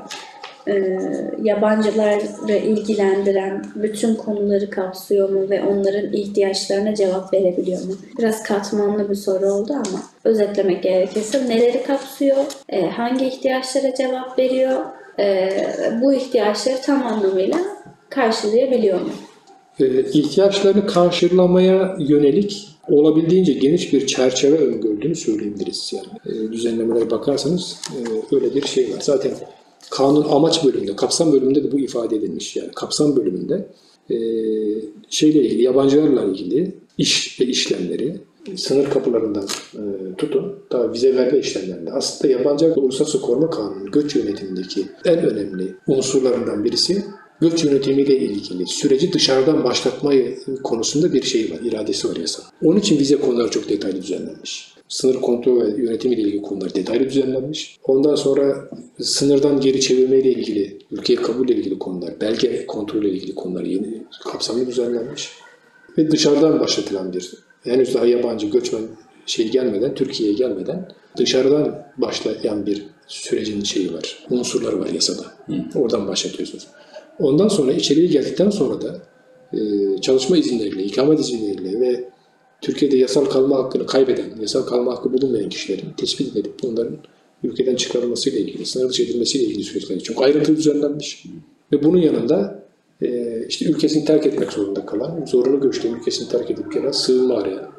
Ee, yabancıları ilgilendiren bütün konuları kapsıyor mu ve onların ihtiyaçlarına cevap verebiliyor mu? Biraz katmanlı bir soru oldu ama özetlemek gerekirse neleri kapsıyor, ee, hangi ihtiyaçlara cevap veriyor, ee, bu ihtiyaçları tam anlamıyla karşılayabiliyor mu? Ee, ihtiyaçlarını karşılamaya yönelik olabildiğince geniş bir çerçeve öngördüğünü söyleyebiliriz. Yani e, düzenlemelere bakarsanız e, öyle bir şey var. Zaten kanun amaç bölümünde, kapsam bölümünde de bu ifade edilmiş. Yani kapsam bölümünde e, şeyle ilgili, yabancılarla ilgili iş ve işlemleri, sınır kapılarından e, tutun, daha vize verme işlemlerinde. Aslında yabancı uluslararası koruma kanunu göç yönetimindeki en önemli unsurlarından birisi göç yönetimiyle ilgili süreci dışarıdan başlatma konusunda bir şey var, iradesi var yasa. Onun için vize konuları çok detaylı düzenlenmiş. Sınır kontrol ve yönetimiyle ilgili konular detaylı düzenlenmiş. Ondan sonra sınırdan geri çevirme ile ilgili, ülkeye kabul ile ilgili konular, belge kontrolü ile ilgili konular yeni kapsamlı düzenlenmiş. Ve dışarıdan başlatılan bir, henüz daha yabancı göçmen şey gelmeden, Türkiye'ye gelmeden dışarıdan başlayan bir sürecin şeyi var, unsurları var yasada. Hı. Oradan başlatıyorsunuz. Ondan sonra içeriye geldikten sonra da e, çalışma izinleriyle, ikamet izinleriyle ve Türkiye'de yasal kalma hakkını kaybeden, yasal kalma hakkı bulunmayan kişilerin tespit edilip bunların ülkeden çıkarılmasıyla ilgili, sınır dışı edilmesiyle ilgili süreçler çok ayrıntılı düzenlenmiş. Ve bunun yanında e, işte ülkesini terk etmek zorunda kalan, zorunlu göçte ülkesini terk edip gelen, sığınma arayan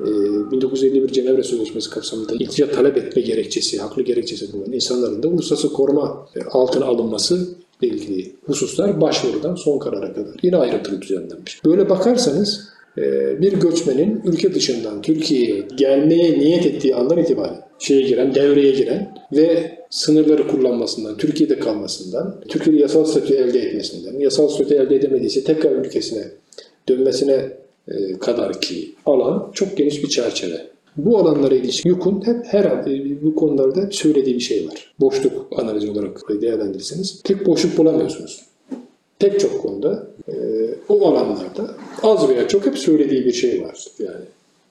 e, 1951 Cenevre Sözleşmesi kapsamında iltica talep etme gerekçesi, haklı gerekçesi bulunan insanların da uluslararası koruma altına alınması ilgili hususlar başvurudan son karara kadar yine ayrıntılı düzenlenmiş. Böyle bakarsanız e, bir göçmenin ülke dışından Türkiye'ye gelmeye niyet ettiği andan itibaren şeye giren, devreye giren ve sınırları kullanmasından, Türkiye'de kalmasından, Türkiye'de yasal statü elde etmesinden, yasal statü elde edemediyse tekrar ülkesine dönmesine e, kadar ki alan çok geniş bir çerçeve. Bu alanlara ilişkin YUK'un hep her bu konularda söylediği bir şey var. Boşluk analizi olarak değerlendirirseniz tek boşluk bulamıyorsunuz. Pek çok konuda e, o alanlarda az veya çok hep söylediği bir şey var. Yani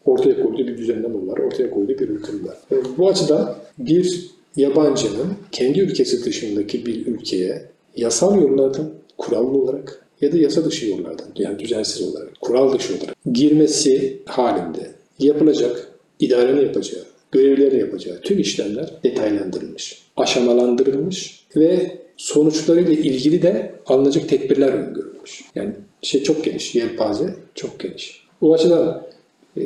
ortaya koyduğu bir düzenleme var, ortaya koyduğu bir ülke var. E, bu açıdan bir yabancının kendi ülkesi dışındaki bir ülkeye yasal yollardan, kurallı olarak ya da yasa dışı yollardan yani düzensiz olarak, kural dışı olarak girmesi halinde yapılacak, idarenin yapacağı, görevlerini yapacağı tüm işlemler detaylandırılmış, aşamalandırılmış ve sonuçlarıyla ilgili de alınacak tedbirler öngörülmüş. Yani şey çok geniş, yelpaze çok geniş. Bu açıdan e,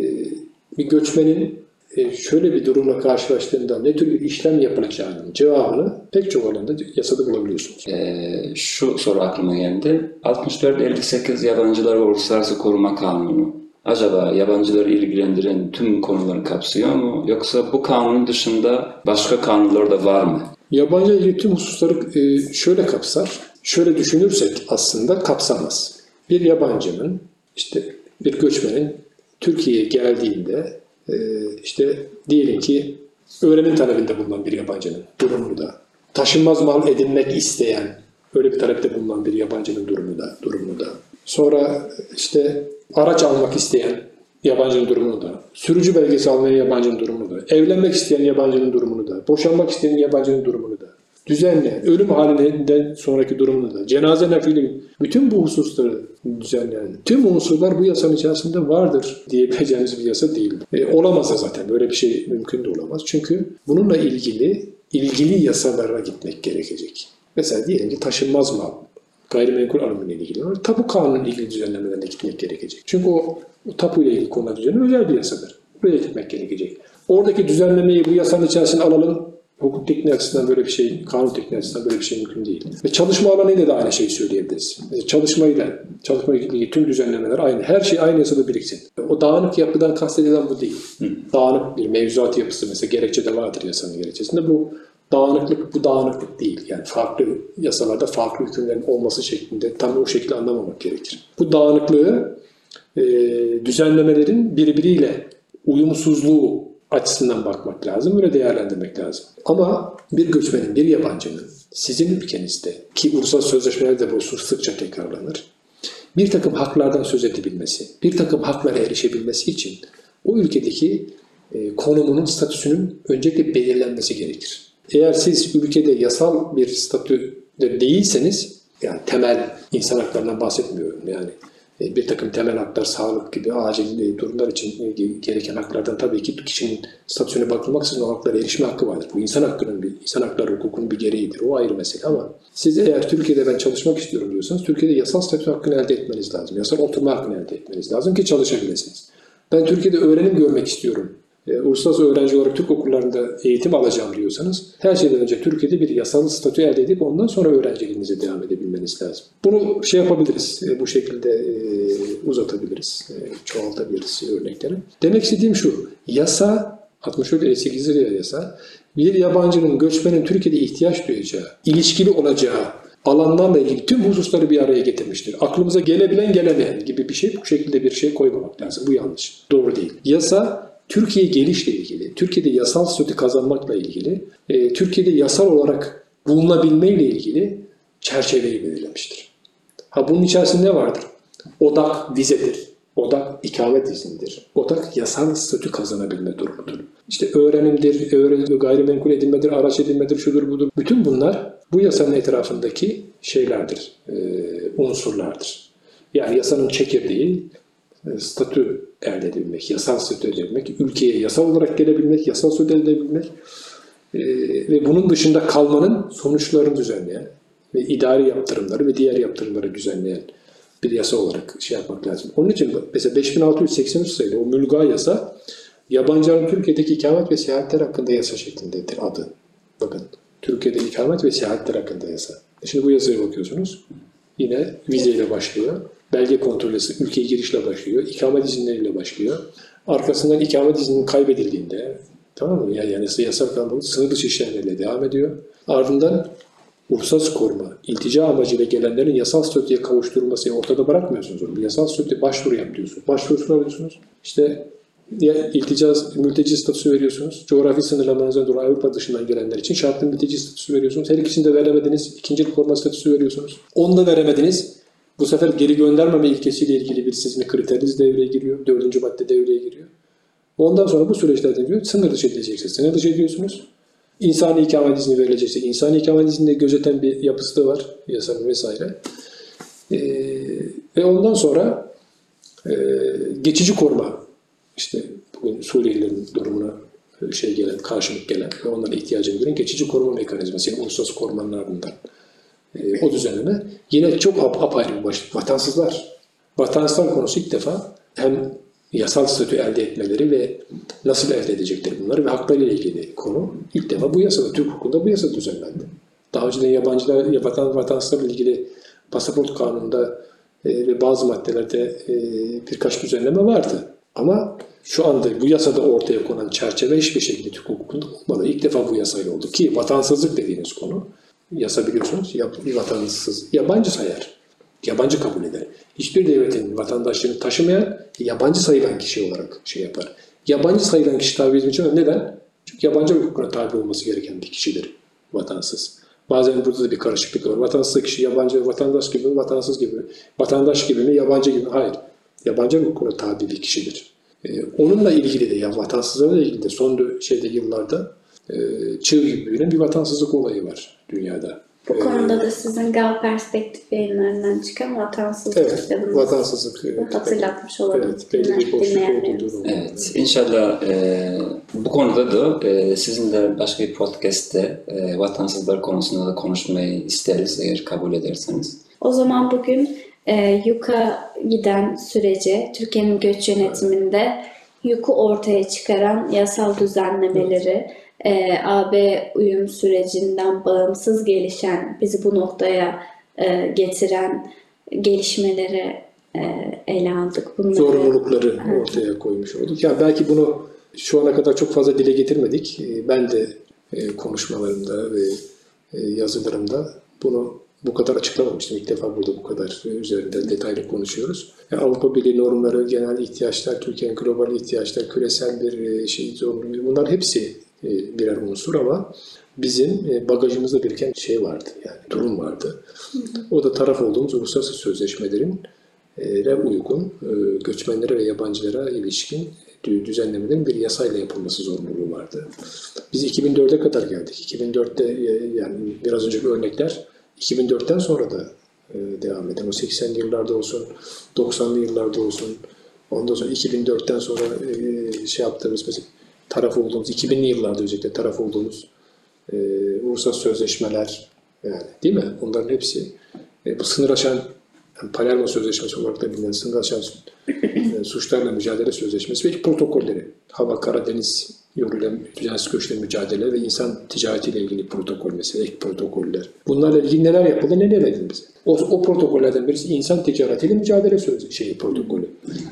bir göçmenin e, şöyle bir durumla karşılaştığında ne tür bir işlem yapılacağının cevabını pek çok alanda yasada bulabiliyorsunuz. Ee, şu soru aklıma geldi. 64-58 Yabancılar ve Uluslararası Koruma Kanunu acaba yabancıları ilgilendiren tüm konuları kapsıyor mu? Yoksa bu kanunun dışında başka kanunlar da var mı? Yabancı ilgili tüm hususları e, şöyle kapsar. Şöyle düşünürsek aslında kapsamaz. Bir yabancının işte bir göçmenin Türkiye'ye geldiğinde e, işte diyelim ki öğrenim talebinde bulunan bir yabancının durumu da, taşınmaz mal edinmek isteyen, öyle bir talepte bulunan bir yabancının durumu da, durumu da. Sonra işte araç almak isteyen yabancının durumunu da, sürücü belgesi almayan yabancının durumunu da, evlenmek isteyen yabancının durumunu da, boşanmak isteyen yabancının durumunu da, düzenleyen, ölüm halinden sonraki durumunu da, cenaze nakli, bütün bu hususları düzenleyen tüm unsurlar bu yasanın içerisinde vardır diyebileceğimiz bir yasa değil. E, olamaz da zaten böyle bir şey mümkün de olamaz. Çünkü bununla ilgili ilgili yasalara gitmek gerekecek. Mesela diyelim ki taşınmaz mal, gayrimenkul alımıyla ilgili olarak tapu kanunun ilgili düzenlemelerine gitmek gerekecek. Çünkü o, o tapu ile ilgili konular düzenli özel bir yasadır. Buraya gitmek gerekecek. Oradaki düzenlemeyi bu yasanın içerisine alalım. Hukuk tekniği açısından böyle bir şey, kanun tekniği açısından böyle bir şey mümkün değil. Ve çalışma alanıyla da aynı şeyi söyleyebiliriz. Mesela çalışmayla, çalışma ilgili tüm düzenlemeler aynı. Her şey aynı yasada biriksin. O dağınık yapıdan kastedilen bu değil. Dağınık bir mevzuat yapısı mesela gerekçede vardır yasanın gerekçesinde. Bu dağınıklık bu dağınıklık değil. Yani farklı yasalarda farklı hükümlerin olması şeklinde tam o şekilde anlamamak gerekir. Bu dağınıklığı e, düzenlemelerin birbiriyle uyumsuzluğu açısından bakmak lazım, böyle değerlendirmek lazım. Ama bir göçmenin, bir yabancının sizin ülkenizde ki ulusal sözleşmelerde bu husus sıkça tekrarlanır, bir takım haklardan söz edebilmesi, bir takım haklara erişebilmesi için o ülkedeki e, konumunun, statüsünün öncelikle belirlenmesi gerekir. Eğer siz ülkede yasal bir statüde değilseniz, yani temel insan haklarından bahsetmiyorum yani e, bir takım temel haklar, sağlık gibi acil durumlar için e, gereken haklardan tabii ki kişinin statüsüne bakılmaksızın o haklara erişme hakkı vardır. Bu insan hakkının bir, insan hakları hukukunun bir gereğidir. O ayrı mesele ama siz eğer Türkiye'de ben çalışmak istiyorum diyorsanız Türkiye'de yasal statü hakkını elde etmeniz lazım. Yasal oturma hakkını elde etmeniz lazım ki çalışabilirsiniz. Ben Türkiye'de öğrenim görmek istiyorum e, uluslararası öğrenci olarak Türk okullarında eğitim alacağım diyorsanız her şeyden önce Türkiye'de bir yasal statü elde edip ondan sonra öğrenciliğinize devam edebilmeniz lazım. Bunu şey yapabiliriz, e, bu şekilde e, uzatabiliriz, e, çoğaltabiliriz örnekleri. Demek istediğim şu, yasa 64 lira yasa bir yabancının, göçmenin Türkiye'de ihtiyaç duyacağı, ilişkili olacağı alanlarla ilgili tüm hususları bir araya getirmiştir. Aklımıza gelebilen gelemeyen gibi bir şey bu şekilde bir şey koymamak lazım. Bu yanlış. Doğru değil. Yasa Türkiye gelişle ilgili, Türkiye'de yasal statü kazanmakla ilgili, e, Türkiye'de yasal olarak bulunabilmeyle ilgili çerçeveyi belirlemiştir. Ha bunun içerisinde ne vardır? Odak vizedir. Odak ikamet izindir. Odak yasal statü kazanabilme durumudur. İşte öğrenimdir, öğrenim, gayrimenkul edinmedir, araç edinmedir, şudur budur. Bütün bunlar bu yasanın etrafındaki şeylerdir, e, unsurlardır. Yani yasanın çekirdeği statü elde edebilmek, yasal statü elde edebilmek, ülkeye yasal olarak gelebilmek, yasal statü elde edebilmek e, ve bunun dışında kalmanın sonuçlarını düzenleyen ve idari yaptırımları ve diğer yaptırımları düzenleyen bir yasa olarak şey yapmak lazım. Onun için mesela 5683 sayılı o mülga yasa yabancıların Türkiye'deki ikamet ve seyahatler hakkında yasa şeklindedir adı. Bakın Türkiye'de ikamet ve seyahatler hakkında yasa. E Şimdi bu yasaya bakıyorsunuz. Yine vizeyle başlıyor. Belge kontrolü ülkeye girişle başlıyor. İkamet izinleriyle başlıyor. Arkasından ikamet izninin kaybedildiğinde tamam mı? Yani, yani yasal kanun sınır dışı işlemlerle devam ediyor. Ardından uluslararası koruma, iltica amacıyla gelenlerin yasal statüye kavuşturulması ortada bırakmıyorsunuz onu. Yasal statüye başvuru yap diyorsunuz. Başvurusunu alıyorsunuz. İşte ya iltica, mülteci statüsü veriyorsunuz. Coğrafi sınırlamanızdan dolayı Avrupa dışından gelenler için şartlı mülteci statüsü veriyorsunuz. Her ikisini de veremediniz. İkincilik koruma statüsü veriyorsunuz. Onu da veremediniz. Bu sefer geri göndermeme ilkesiyle ilgili bir sizin kriteriniz devreye giriyor. Dördüncü madde devreye giriyor. Ondan sonra bu süreçlerde diyor sınır dışı edilecekse sınır dışı ediyorsunuz. İnsani ikamet izni verilecekse insani ikamet izni gözeten bir yapısı da var yasanın vesaire. Ee, ve ondan sonra e, geçici koruma işte bugün Suriyelilerin durumuna şey gelen, karşılık gelen ve onlara ihtiyacını gören geçici koruma mekanizması yani uluslararası korumanın ardından e, o düzenleme yine çok ap apayrı bir başlık. Vatansızlar. Vatansızlar konusu ilk defa hem yasal statü elde etmeleri ve nasıl elde edecekleri bunları ve haklarıyla ilgili konu ilk defa bu yasada, Türk hukukunda bu yasa düzenlendi. Daha önceden yabancılar, vatan, vatansızlarla ilgili pasaport kanununda e, ve bazı maddelerde e, birkaç düzenleme vardı. Ama şu anda bu yasada ortaya konan çerçeve hiçbir şekilde Türk hukukunda olmadı. İlk defa bu yasayla oldu ki vatansızlık dediğiniz konu yasa biliyorsunuz bir vatansız yabancı sayar. Yabancı kabul eder. Hiçbir devletin vatandaşlığını taşımayan yabancı sayılan kişi olarak şey yapar. Yabancı sayılan kişi tabi için neden? Çünkü yabancı hukukuna tabi olması gereken bir kişidir vatansız. Bazen burada da bir karışıklık var. Vatansız kişi yabancı, vatandaş gibi mi, vatansız gibi mi? Vatandaş gibi mi, yabancı gibi mi? Hayır. Yabancı hukukuna tabi bir kişidir. Ee, onunla ilgili de, ya vatansızlarla ilgili de son şeyde yıllarda çığ gibi büyüyen bir vatansızlık olayı var dünyada. Bu konuda da sizin Gal Perspektif yayınlarından çıkan vatansızlık Evet, kitabınız. vatansızlık. Bunu hatırlatmış olalım. Evet, belli bir boşluk. Evet, inşallah e, bu konuda da e, sizinle başka bir podcast'te e, vatansızlar konusunda da konuşmayı isteriz eğer kabul ederseniz. O zaman bugün e, YUK'a giden sürece Türkiye'nin göç yönetiminde YUK'u ortaya çıkaran yasal düzenlemeleri, e, AB uyum sürecinden bağımsız gelişen, bizi bu noktaya e, getiren gelişmeleri e, ele aldık. Bunları, zorunlulukları ortaya koymuş olduk. Yani belki bunu şu ana kadar çok fazla dile getirmedik. Ee, Ben de e, konuşmalarımda ve e, yazılarımda bunu bu kadar açıklamamıştım. İlk defa burada bu kadar üzerinde detaylı konuşuyoruz. Yani Avrupa Birliği normları, genel ihtiyaçlar, Türkiye'nin global ihtiyaçlar, küresel bir e, şey zorunluluğu bunlar hepsi birer unsur ama bizim e, bagajımızda biriken şey vardı yani durum vardı. O da taraf olduğumuz uluslararası sözleşmelerin e, uygun e, göçmenlere ve yabancılara ilişkin dü- düzenlemelerin bir yasayla yapılması zorunluluğu vardı. Biz 2004'e kadar geldik. 2004'te e, yani biraz önceki örnekler 2004'ten sonra da e, devam eden o 80'li yıllarda olsun, 90'lı yıllarda olsun, ondan sonra 2004'ten sonra e, şey yaptığımız mesela taraf olduğumuz, 2000'li yıllarda özellikle taraf olduğumuz e, uluslararası sözleşmeler yani değil mi? Onların hepsi e, bu sınır aşan yani Palermo Sözleşmesi olarak da bilinen sınır aşan e, suçlarla mücadele sözleşmesi ve protokolleri. Hava, kara, deniz yoluyla düzensiz göçle mücadele ve insan ticaretiyle ilgili protokol mesela, ek protokoller. Bunlarla ilgili neler yapıldı, neler edildi? O, o protokollerden birisi insan ticaretiyle mücadele sözü, şeyi, protokolü.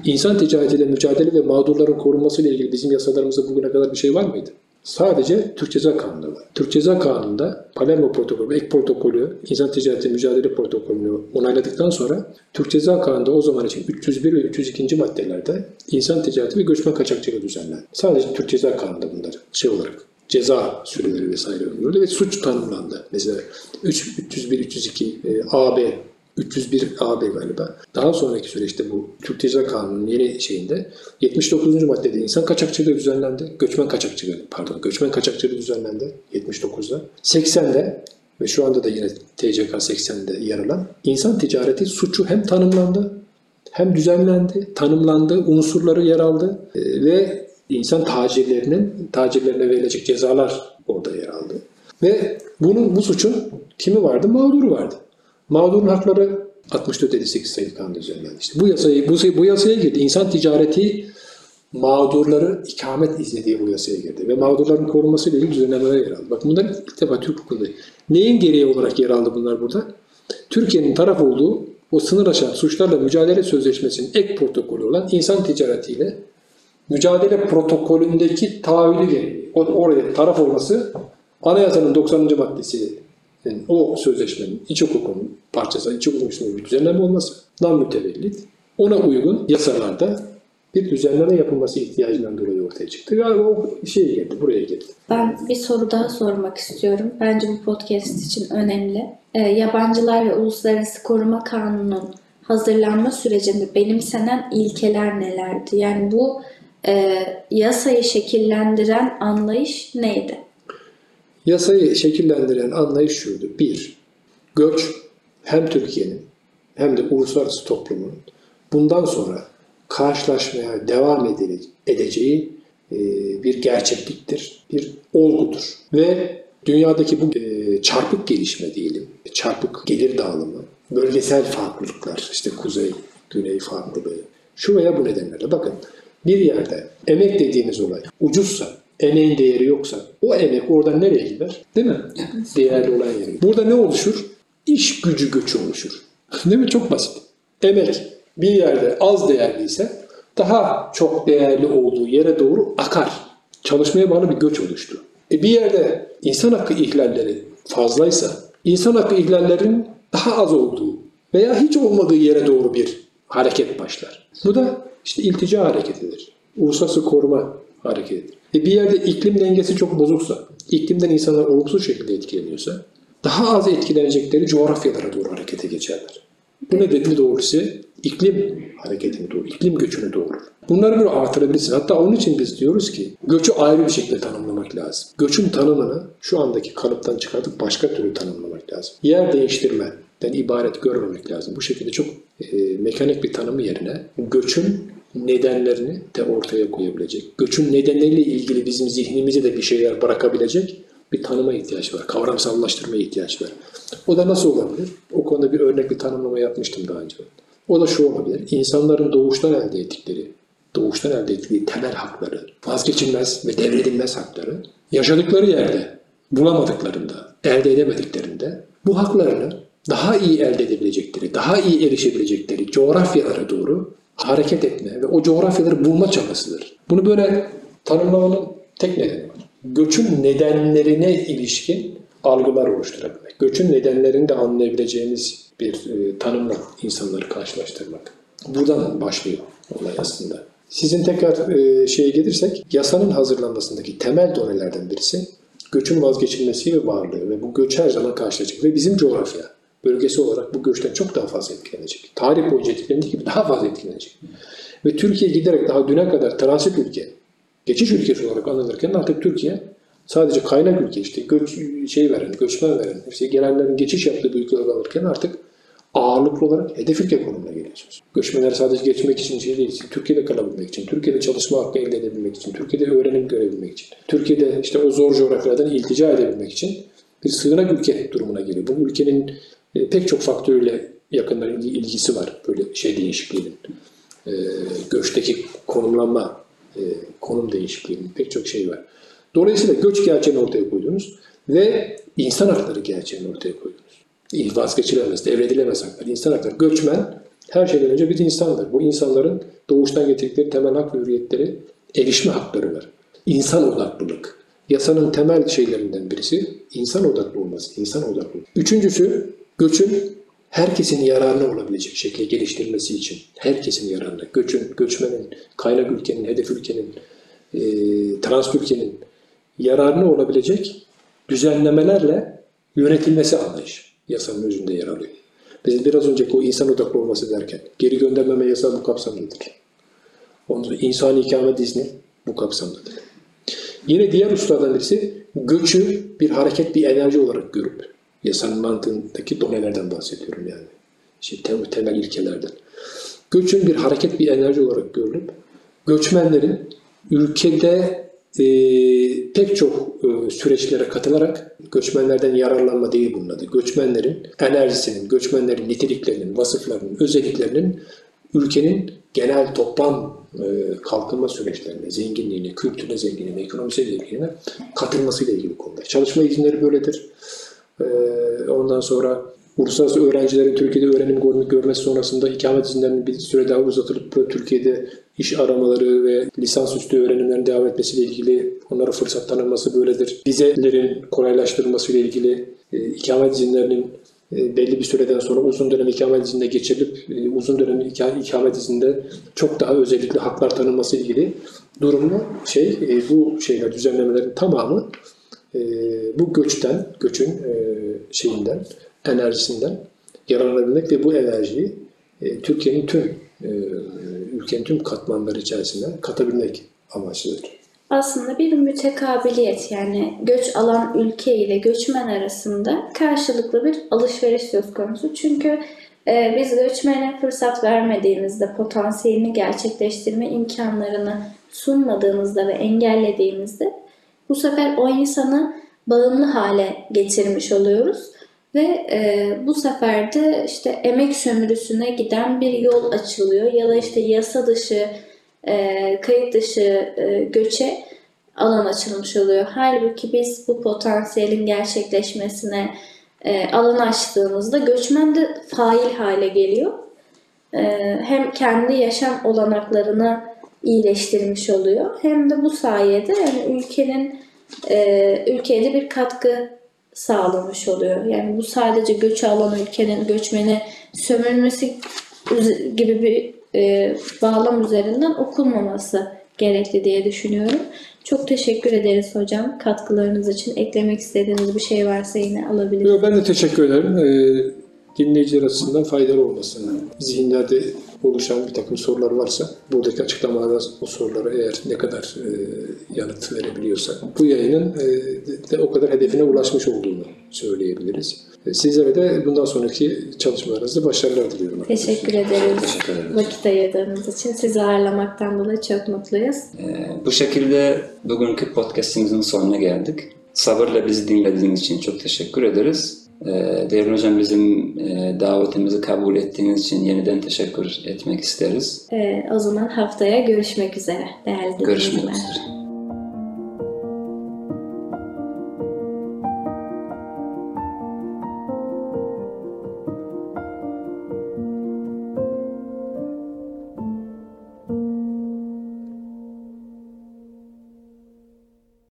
İnsan ticaretiyle mücadele ve mağdurların korunmasıyla ilgili bizim yasalarımızda bugüne kadar bir şey var mıydı? Sadece Türk Ceza Kanunu'nda var. Türk Ceza Kanunu'nda Palermo Protokolü, ek protokolü, insan ticareti mücadele protokolünü onayladıktan sonra Türk Ceza Kanunu'nda o zaman için 301 ve 302. maddelerde insan ticareti ve göçmen kaçakçılığı düzenlendi. Sadece Türk Ceza Kanunu'nda bunlar şey olarak ceza süreleri vesaire öngörüldü ve suç tanımlandı. Mesela 3, 301, 302 e, AB 301 AB galiba. Daha sonraki süreçte bu Türk Ceza Kanunu'nun yeni şeyinde 79. maddede insan kaçakçılığı düzenlendi. Göçmen kaçakçılığı pardon göçmen kaçakçılığı düzenlendi 79'da. 80'de ve şu anda da yine TCK 80'de yer alan insan ticareti suçu hem tanımlandı hem düzenlendi, tanımlandı, unsurları yer aldı e, ve insan tacirlerinin tacirlerine verilecek cezalar orada yer aldı. Ve bunun bu suçun kimi vardı? Mağduru vardı. Mağdurun hakları 64-58 sayılı kanun düzenlendi. İşte bu yasayı bu, bu yasaya girdi. İnsan ticareti mağdurları ikamet izlediği bu yasaya girdi. Ve mağdurların korunması ile ilgili düzenlemeler yer aldı. Bak bunlar ilk defa Türk hukukunda. Neyin gereği olarak yer aldı bunlar burada? Türkiye'nin taraf olduğu o sınır aşan suçlarla mücadele sözleşmesinin ek protokolü olan insan ticaretiyle mücadele protokolündeki taahhüdü gereği. Oraya taraf olması anayasanın 90. maddesi yani o sözleşmenin iç hukukunun parçası, iç hukukun üstünde bir düzenleme olmasından mütevellit ona uygun yasalarda bir düzenleme yapılması ihtiyacından dolayı ortaya çıktı. Yani o şey geldi, buraya geldi. Ben bir soru daha sormak istiyorum. Bence bu podcast için önemli. Ee, Yabancılar ve Uluslararası Koruma Kanunu'nun hazırlanma sürecinde benimsenen ilkeler nelerdi? Yani bu e, yasayı şekillendiren anlayış neydi? Yasayı şekillendiren anlayış şuydu. Bir, göç hem Türkiye'nin hem de uluslararası toplumun bundan sonra karşılaşmaya devam edeceği e, bir gerçekliktir, bir olgudur. Ve dünyadaki bu e, çarpık gelişme diyelim, çarpık gelir dağılımı, bölgesel farklılıklar, işte kuzey, güney farklılığı, şu veya bu nedenlerle. Bakın bir yerde emek dediğiniz olay ucuzsa, emeğin değeri yoksa o emek oradan nereye gider? Değil mi? Değerli olan yere. Burada ne oluşur? İş gücü göçü oluşur. Değil mi? Çok basit. Emek bir yerde az değerliyse daha çok değerli olduğu yere doğru akar. Çalışmaya bağlı bir göç oluştu. E bir yerde insan hakkı ihlalleri fazlaysa, insan hakkı ihlallerinin daha az olduğu veya hiç olmadığı yere doğru bir hareket başlar. Bu da işte iltica hareketidir. Uluslararası koruma hareketidir. E bir yerde iklim dengesi çok bozuksa, iklimden insanlar olumsuz şekilde etkileniyorsa, daha az etkilenecekleri coğrafyalara doğru harekete geçerler. Bu nedenle doğrusu iklim hareketini doğurur, iklim göçünü doğurur. Bunları böyle artırabilirsin. Hatta onun için biz diyoruz ki göçü ayrı bir şekilde tanımlamak lazım. Göçün tanımını şu andaki kalıptan çıkartıp başka türlü tanımlamak lazım. Yer değiştirmeden ibaret görmemek lazım. Bu şekilde çok e, mekanik bir tanımı yerine göçün nedenlerini de ortaya koyabilecek. Göçün nedenleriyle ilgili bizim zihnimize de bir şeyler bırakabilecek bir tanıma ihtiyaç var. Kavramsallaştırmaya ihtiyaç var. O da nasıl olabilir? O konuda bir örnek bir tanımlama yapmıştım daha önce. O da şu olabilir. İnsanların doğuştan elde ettikleri, doğuştan elde ettiği temel hakları, vazgeçilmez ve devredilmez hakları, yaşadıkları yerde bulamadıklarında, elde edemediklerinde bu haklarını daha iyi elde edebilecekleri, daha iyi erişebilecekleri coğrafyalara doğru hareket etme ve o coğrafyaları bulma çabasıdır. Bunu böyle tanımlamanın tek nedeni var. Göçün nedenlerine ilişkin algılar oluşturabilmek. Göçün nedenlerini de anlayabileceğimiz bir e, tanımla insanları karşılaştırmak. Buradan başlıyor olay aslında. Sizin tekrar e, şeye gelirsek, yasanın hazırlanmasındaki temel donelerden birisi göçün vazgeçilmesi ve varlığı ve bu göç her zaman karşılaşacak ve bizim coğrafya bölgesi olarak bu göçten çok daha fazla etkilenecek. Tarih boyunca etkilendiği gibi daha fazla etkilenecek. Ve Türkiye giderek daha düne kadar transit ülke, geçiş ülkesi olarak anılırken artık Türkiye sadece kaynak ülke işte göç, şey veren, göçmen veren, işte gelenlerin geçiş yaptığı bir ülke olarak alırken artık ağırlıklı olarak hedef ülke konumuna geliyorsunuz. Göçmenler sadece geçmek için şey değil, Türkiye'de kalabilmek için, Türkiye'de çalışma hakkı elde edebilmek için, Türkiye'de öğrenim görebilmek için, Türkiye'de işte o zor coğrafyalardan iltica edebilmek için bir sığınak ülke durumuna geliyor. Bu ülkenin e, pek çok faktörüyle yakından ilgisi var böyle şey değişikliğinin. E, göçteki konumlanma, e, konum değişikliğinin pek çok şey var. Dolayısıyla göç gerçeğini ortaya koydunuz ve insan hakları gerçeğini ortaya koydunuz. Vazgeçilemez, devredilemez haklar. İnsan hakları. Göçmen her şeyden önce bir insandır. Bu insanların doğuştan getirdikleri temel hak ve hürriyetleri erişme hakları var. İnsan odaklılık. Yasanın temel şeylerinden birisi insan odaklı olması, insan odaklı. Üçüncüsü göçün herkesin yararına olabilecek şekilde geliştirilmesi için, herkesin yararına, göçün, göçmenin, kaynak ülkenin, hedef ülkenin, e, trans ülkenin yararına olabilecek düzenlemelerle yönetilmesi anlayış yasanın özünde yer alıyor. Biz biraz önceki o insan odaklı olması derken geri göndermeme yasağı bu kapsamdadır. Ondan sonra insani ikamet izni bu kapsamdadır. Yine diğer hususlardan birisi göçü bir hareket, bir enerji olarak görüp yasanın mantığındaki donelerden bahsediyorum yani. İşte tem temel ilkelerden. Göçün bir hareket, bir enerji olarak görülüp göçmenlerin ülkede e, pek çok e, süreçlere katılarak göçmenlerden yararlanma değil bunun adı. Göçmenlerin enerjisinin, göçmenlerin niteliklerinin, vasıflarının, özelliklerinin ülkenin genel toplam e, kalkınma süreçlerine, zenginliğine, kültürüne zenginliğine, ekonomisine zenginliğine katılmasıyla ilgili konular. Çalışma izinleri böyledir. E, ondan sonra uluslararası öğrencilerin Türkiye'de öğrenim görme- görmesi sonrasında ikamet izinlerinin bir süre daha uzatılıp Türkiye'de iş aramaları ve lisansüstü öğrenimlerin devam etmesiyle ilgili onlara fırsat tanınması böyledir. Vizelerin kolaylaştırılmasıyla ilgili e, ikamet izinlerinin e, belli bir süreden sonra uzun dönem ikamet iznine geçirilip e, uzun dönem ika- ikamet izninde çok daha özellikle haklar tanınması ilgili durumlu şey bu şeyler düzenlemelerin tamamı e, bu göçten, göçün e, şeyinden, enerjisinden yararlanabilmek ve bu enerjiyi e, Türkiye'nin tüm e, ülkenin tüm katmanları içerisinden katabilmek amaçlıdır. aslında bir mütekabiliyet yani göç alan ülke ile göçmen arasında karşılıklı bir alışveriş söz konusu. Çünkü e, biz göçmene fırsat vermediğimizde, potansiyelini gerçekleştirme imkanlarını sunmadığımızda ve engellediğimizde bu sefer o insanı bağımlı hale getirmiş oluyoruz. Ve e, bu sefer de işte emek sömürüsüne giden bir yol açılıyor ya da işte yasa dışı e, kayıt dışı e, göçe alan açılmış oluyor. Halbuki biz bu potansiyelin gerçekleşmesine e, alan açtığımızda göçmen de fail hale geliyor. E, hem kendi yaşam olanaklarını iyileştirmiş oluyor hem de bu sayede yani ülkenin e, ülkeye de bir katkı sağlamış oluyor. Yani bu sadece göçe alan ülkenin göçmeni sömürmesi gibi bir e, bağlam üzerinden okunmaması gerekli diye düşünüyorum. Çok teşekkür ederiz hocam katkılarınız için. Eklemek istediğiniz bir şey varsa yine alabiliriz. Ben de teşekkür ederim. Ee, dinleyiciler açısından faydalı olmasını, zihinlerde oluşan bir takım sorular varsa buradaki açıklamalarda o sorulara eğer ne kadar e, yanıt verebiliyorsak bu yayının e, de, de o kadar hedefine ulaşmış olduğunu söyleyebiliriz. E, Sizlere de bundan sonraki çalışmalarınızda başarılar diliyorum. Teşekkür ederiz. Teşekkür ederiz. Vakit ayırdığınız için sizi ağırlamaktan dolayı çok mutluyuz. Ee, bu şekilde bugünkü podcastimizin sonuna geldik. Sabırla bizi dinlediğiniz için çok teşekkür ederiz. Ee, Değerli hocam bizim e, davetimizi kabul ettiğiniz için yeniden teşekkür etmek isteriz. E, o zaman haftaya görüşmek üzere değerli Görüşmek üzere.